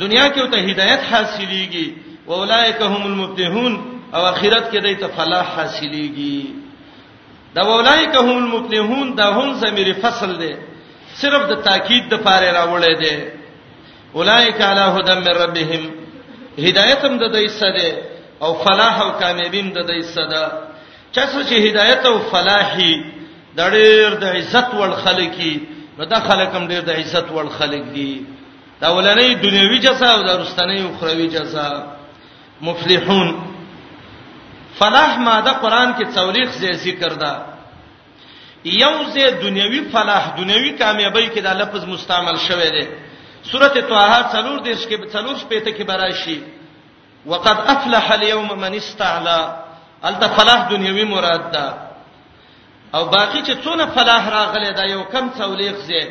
دنیا کې ته هدایت حاصلېږي او اولایک هم المفلحون او اخرت کې دای ته فلاح حاصلېږي دا اولایک هم المفلحون دا هم زمیر فصل دی صرف د تاکید د پاره راوړی دی اولایک علی هدى من ربهم هدایت هم د دې سره او فلاح او کامیابی هم د دې سره چا چې هدایت او فلاحي د ډېر د عزت وړ خلک دي نو دا خلک هم ډېر د عزت وړ خلک دي دا ولنې دنیوي جزاء او دا رستنې اخروی جزاء مفلحون فلاح ماده قران کې څولېخ زې ذکر ده یو زې دنیوي فلاح دنیوي کامیابی کې دا لفظ مستعمل شوی دی سورته طه څلور دیش کې څلور شپې ته کې براشي وقد افلح اليوم من استعلا الته فلاح دنیوي مراد ده او باقی چې څونه فلاح راغلی دا یو کم څولېخ زې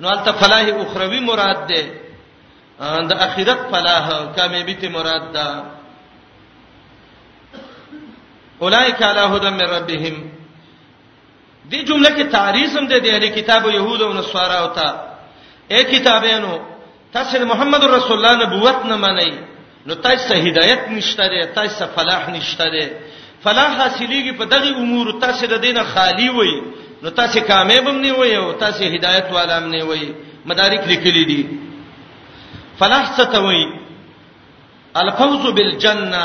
نو الته فلاح اخروی مراد ده د اخرت فلاح کامیابی ته مراد ده اولایک علی هدى من ربهم دې جمله کې تعریض هم ده د کتاب يهود او نصارا او ته اے کتابینو تاسو د محمد رسول الله نبوت نه منئ نو تاسو ته هدایت نشته ده تاسو ته فلاح نشته ده فلاح حاصلېږي په دغه امور تاسو د دینه خالی وئ نو تاسو کامیاب هم نه وئ او تاسو هدایت والا هم نه وئ مدارک لیکلي دي فلاح څه ته وئ الفوز بالجنه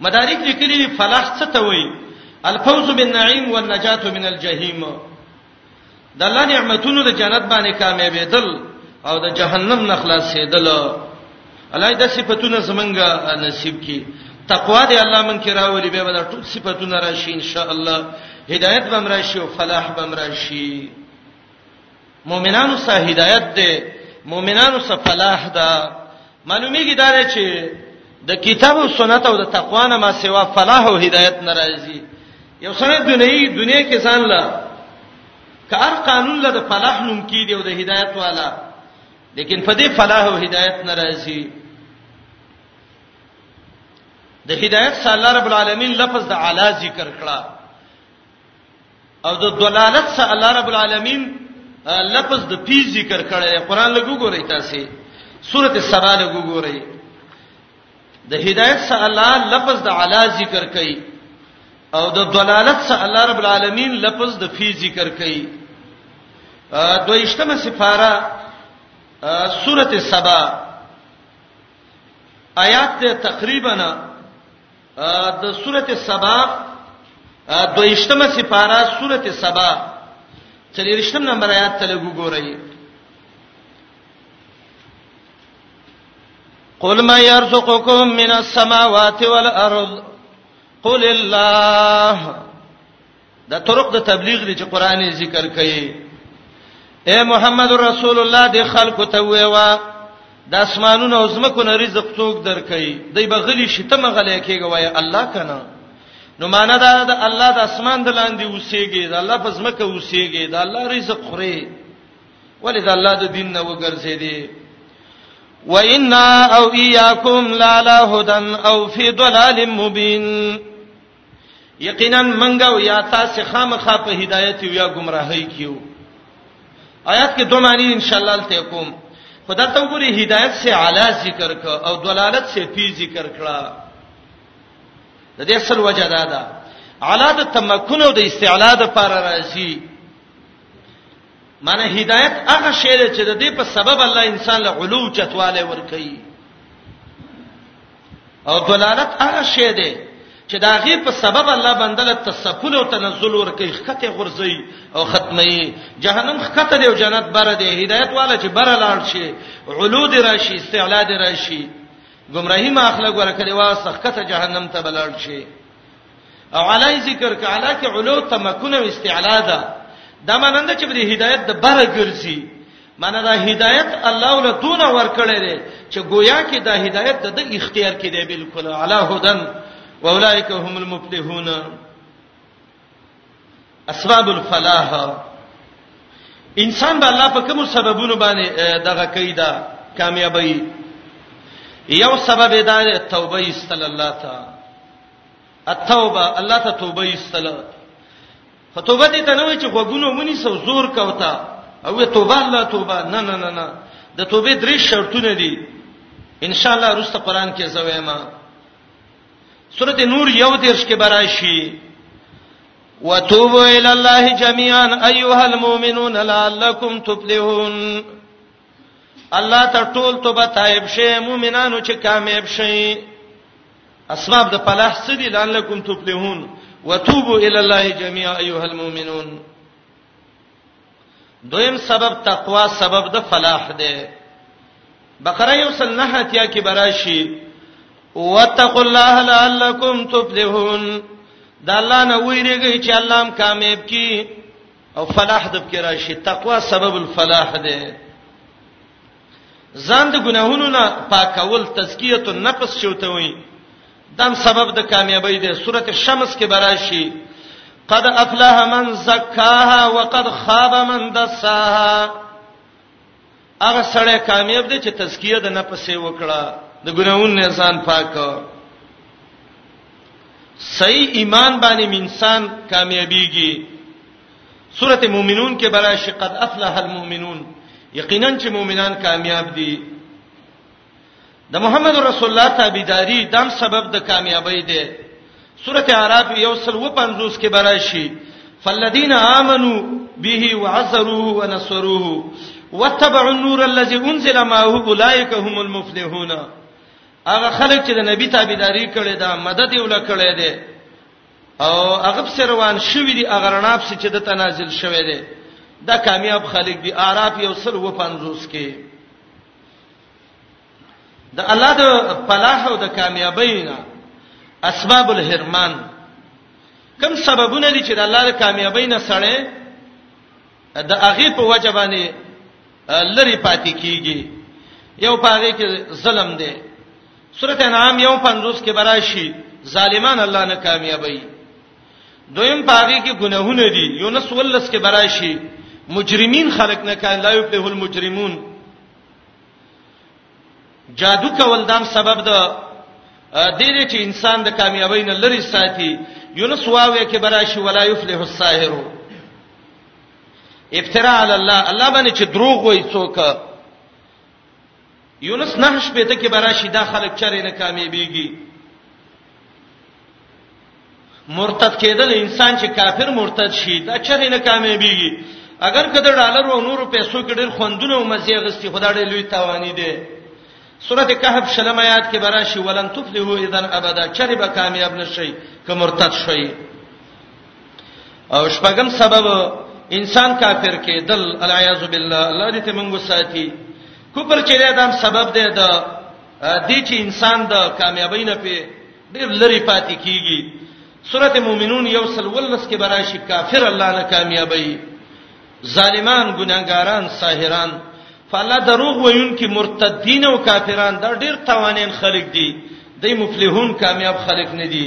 مدارک لیکلي دي فلاح څه ته وایي الفوز بالنعیم والنجات من الجحیم د الله نعمتونو د جنت باندې کامیابېدل او د جهنم نه خلاصېدل الله دې صفاتونه زمونږه نصیب کړي تقوا دې الله مونږ کې راولي به دا ټول صفاتونه راشي ان شاء الله هدایت بم راشي او فلاح بم راشي مؤمنانو سه هدایت ده مؤمنانو سه فلاح ده معلومیږي دا چې د کتاب او سنت او د تقوا نه ما سوا فلاح او هدایت ناراضي یو سره دنیوي دنیا کې ځان لا کار قانون له فلاح نوم کې دی او د هدایت والا لیکن په دې فلاح او هدایت ناراضي د هدایت صلی الله رب العالمین لفظ د اعلی ذکر کړه او د دلالت سره الله رب العالمین لفظ د فی ذکر کړی قرآن لګو ګورئ تاسو سورته سبا لګو ګورئ د هدایت سره الله لفظ د علا ذکر کړي او د دلالت سره الله رب العالمین لفظ د فی ذکر کړي دویشتمه سفاره سورته سبا آیات تقریبا د سورته سبا دویشتمه سپاره سورته سبا چلیرشتم نمبر آیات ته لګو ګورئ قل ما يرزقكم من السماوات والارض قل الله دا طرق د تبلیغ دی چې قران ذکر کوي اے محمد رسول الله د خلکو ته ویوا د اسمانونو او زمکو نه رزق څوک درکې دی بغلی شته مغلې کېږي وای الله کنه نو معنا دا د الله د اسمان د لاندې اوسېږي د الله په زمکه اوسېږي د الله رزق خوري ولې د الله د دین نه وګرځې دي وإنا أو إياكم لعلى هدى أو في ضلال مبين یقینا منګو یا تاسو خامخا په هدایت یو یا گمراهی کیو آیات کې دوه معنی ان شاء الله ته کوم خدا ته وګوري هدایت سے اعلی ذکر ک او دلالت سے فی ذکر کړه د دې اصل وجه دا ده اعلی د تمکن او د استعلا د پر راځي معنی هدایت هغه شی چې د دې په سبب الله انسان له علو چتواله ور کوي او دلالت هغه شی دی چې دا غي په سبب الله بندل تسفل او تنزل ورکه خته غرزي او ختمي جهنم خته دی او جنت بره دی هدایت والا چې بره لاړ شي علو دی راشي استعلا دی راشي گمراهی ما اخلاق ورکړي واسه خته جهنم ته بلاړ شي او علی ذکر ک علی ک علو تمکن او استعلا ده دا مانند چې بری هدایت د بره ګرځي معنی دا هدایت الله ول دون ور کړی دی چې گویا کې دا هدایت د اختیار کې دی بالکل علی هدن واولائک هم المفلحون اسباب الفلاح انسان به الله په کوم سببونو باندې دغه کیدا کامیابی یو سبب دا توبه استل الله تعالی التوبه الله ته توبه ایستله خو توبه دې ته نه وای چې غوګونو مونی سو زور کوتا او توبه الله توبه نه نه نه نه د توبې درې شرطونه دي ان شاء الله روسته قران کې زویما سورته نور یو دیرش کې براشي وتوبوا الى الله جميعا ايها المؤمنون لعلكم تفلحون الله ته ټول توبه تایب شي مؤمنانو چې کامیاب شي اسباب د فلاح څه دي لعلکم تفلحون وتوبوا الى الله جميعا ايها المؤمنون دویم سبب تقوا سبب د فلاح دی بقره یو سل نه اتیا کې براشي واتقوا الله لعلکم تفلحون دا الله نه ویریږي چې الله هم کامیاب کی او فلاح د کې راشي تقوا سبب الفلاح دی ځان د ګناهونو نه پاکول تزکیه النفس شوته وي دم سبب د کامیابی دی سورته شمس کې براشي قد افلح من زکاها وقد خاب من دساها هغه سړی کامیاب دی چې تزکیه د نفس یې وکړه د ګناهونو نه ځان پاک صحیح ایمان باندې انسان کامیابیږي سورته مومنون کې براشي قد افلح المؤمنون یقینا چې مؤمنان کامیاب دي د محمد رسول الله تابعداري دام سبب د کامیابی دی سورته اعراف یو سل و 50 کې براشي فالذین آمنو به وعزروه ونصروه واتبعوا النور الذي انزل معه اولئک هم المفلحون هغه خلک چې د نبی تابعداري کړې ده مدد یې ولکړې ده او هغه په روان شوی دی هغه رڼاب سي چې د تنازل شوی دی دا کامیاب خلک دی اعراف یو سل و 50 کې د الله د فلاح او د کامیابی نه اسباب الهرمان کوم سببونه دي چې د الله د کامیابی نه سره د هغه په وجه باندې لری پاتې کیږي یو پاره کې ظلم دی سورته انعام یو 50 کې براشي ظالمان الله نه کامیابی دویم پاره کې ګناهونه دي یونس ولس کې براشي مجرمین خلق نه کای لا یبته المجرمون جادو کول دام سبب ده د دې چې انسان د کامیابی نه لری ساتي یونس واوې کې براشي ولا یفلح الساحرو افتراء علی الله الله باندې چې دروغ وایي څوک یونس نه شپې ته کې براشي دا خلک چرې نه کامیابیږي مرتد کېدل انسان چې کافر مرتد شي دا چرې نه کامیابیږي اگر کده ډالر او نورو پیسو کې ډېر خوندونه او مزي غستی خدای ډېر لوی تاوانی دی سورته کهف شلم آیات کې براشي ولن تفلحو اذا ابدا چرې به کامیاب نشي که مرتد شي او شپږم سبب انسان کافر کېدل العیاذ بالله الله دې ته موږ ساتي کفر چې دا هم سبب دی د دې چې انسان د کامیابی نه په ډېر لری پاتې کیږي سورته مومنون یو سل ولس کې براشي کافر الله نه کامیابی ظالمان ګناګاران ساحران فالله دروغ وایونکي مرتدین او کافران دا ډېر توانین خلک دي دای مفلحون کامیاب خلک نه دي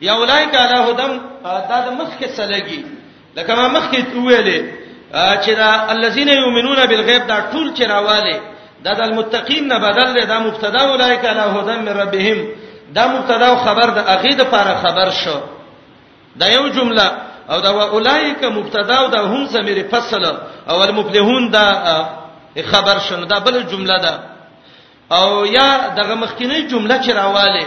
یا اولایک علی هدم دا د مخکې سلګي لکه ما مخکې ویلې چې دا الذين يؤمنون بالغیب دا ټول چې راواله دا د المتقین نه بدل دی دا مبتدا اولایک علی هدم من ربهم دا مبتدا او خبر د اغه د پاره خبر شو دا یو جمله او دا اولایک مبتدا او دا هم زمیر فصل او المفلحون دا خبر شنو دا بل جمله ده او یا دغه مخکینی جمله چې راواله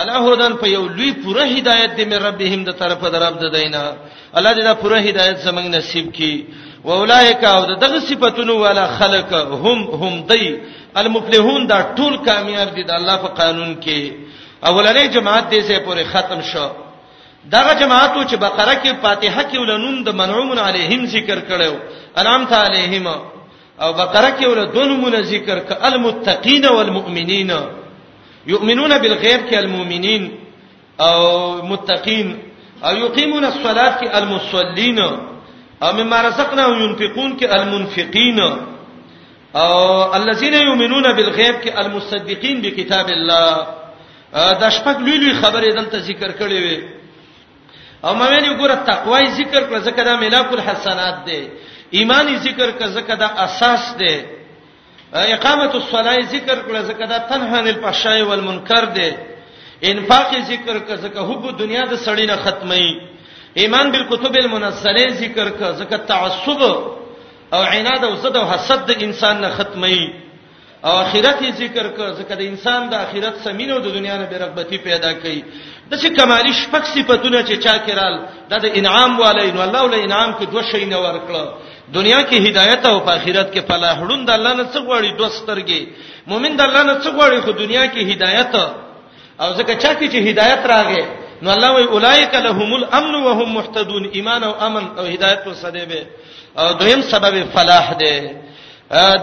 الا هدن په یو لوی پوره هدایت دی مې ربهم د طرفه در رب د دینه الله دې دا پوره هدایت زمنګ نصیب کړي و اولایک او دغه صفاتونو والا خلق هم هم دی المفلحون دا ټول کامیاب دي د الله په قانون کې اولنې جماعت دې سه پورې ختم شو دغه جماعتو چې بقره کې فاتحه کې ولنون د منعومن علیهم ذکر کړو انعام علیهم او بقره کې ول دونمونه ذکر ک المتقین والمؤمنین یؤمنون بالغیب کې المؤمنین او متقین او یقیمون الصلاة کې المصلین او مما رزقناهم ينفقون کې المنفقین او الذين يؤمنون بالغیب کې المصدقین بکتاب الله دا شپږ لوی لوی خبرې دلته ذکر کړې وي او ما ویلي ګوره تقوا ذکر کړه ځکه دا ملاک الحسنات دی ایمان ذکر کړه ځکه دا اساس دی اقامت الصلاه ذکر کړه زکه دا تنها عن الفحشاء والمنکر دی انفاق ذکر کړه زکه حب دنیا د سړی نه ختمي ایمان بالکتب المنزله ذکر کړه زکه تعصب او عناد او زد او حسد د انسان نه ختمي او اخرت یې ذکر کړ ځکه د انسان د اخرت سمینو د دنیا نه بیرغبتی پیدا کړي د څه کمالي شپږ صفاتونه چې چا کړهل دا د انعام والي نو الله ول انعام کې دوه شي نه ورکړه دنیا کې هدایت او په آخرت کې فلاح ړوند الله نه څه غواړي دوه سترګې مؤمن د الله نه څه غواړي خو دنیا کې هدایت او ځکه چا کې چې هدایت راغې نو الله وی اولایک لهم الامن وهم محتدون ایمان او امن او هدایت وسده به او دویم سبب فلاح ده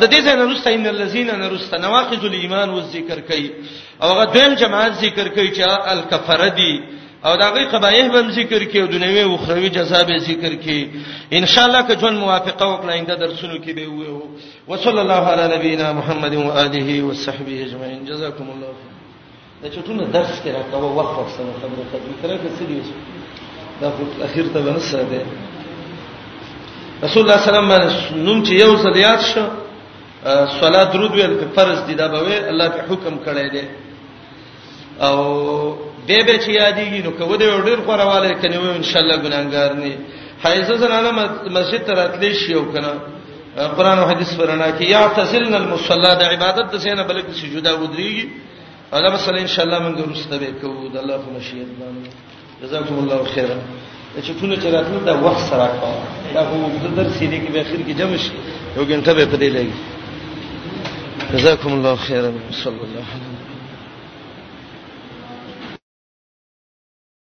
د دې ځای نرسته ان الذين نرسته نواقض الايمان والذکر کوي او هغه دویم جماعت ذکر کوي چې الکفردی او دا غي قبایح به ذکر کې او دنیوي او اخروی جزا به ذکر کې ان شاء الله که جون موافقه وکړه انده درسونو کې به وو وصلی الله علی نبینا محمد و آله و صحبه اجمعین جزاکم الله خیر دا چټونه درس کې راته وخت وخت سره خبره کوي ترې کې سړي دا خو اخر ته ونه ساده رسول الله صلی الله علیه وسلم نوم چې یو ځل یاد شو صلات درود ویل فرض دي دا به الله په حکم کړی دی او دې به چې یادېږي نو کوو دې ډېر خورواله کني و ان شاء الله ګناګار نه حایزه زنانه مسجد ته راتلې شي او کنه قران او حديث ورنا کې یا تسلن المصلى د عبادت د سینه بلک سجدا ودرېږي هغه مثلا ان شاء الله موږ ورسته به کوو د الله په مشیت باندې جزاکم الله خیرا چې ټول چې راتلو دا وخت سره کاوه دا هو د درس یې کې به اخر کې جمع شي یو ګنټه به پدې لګي جزاکم الله خیرا صلی الله علیه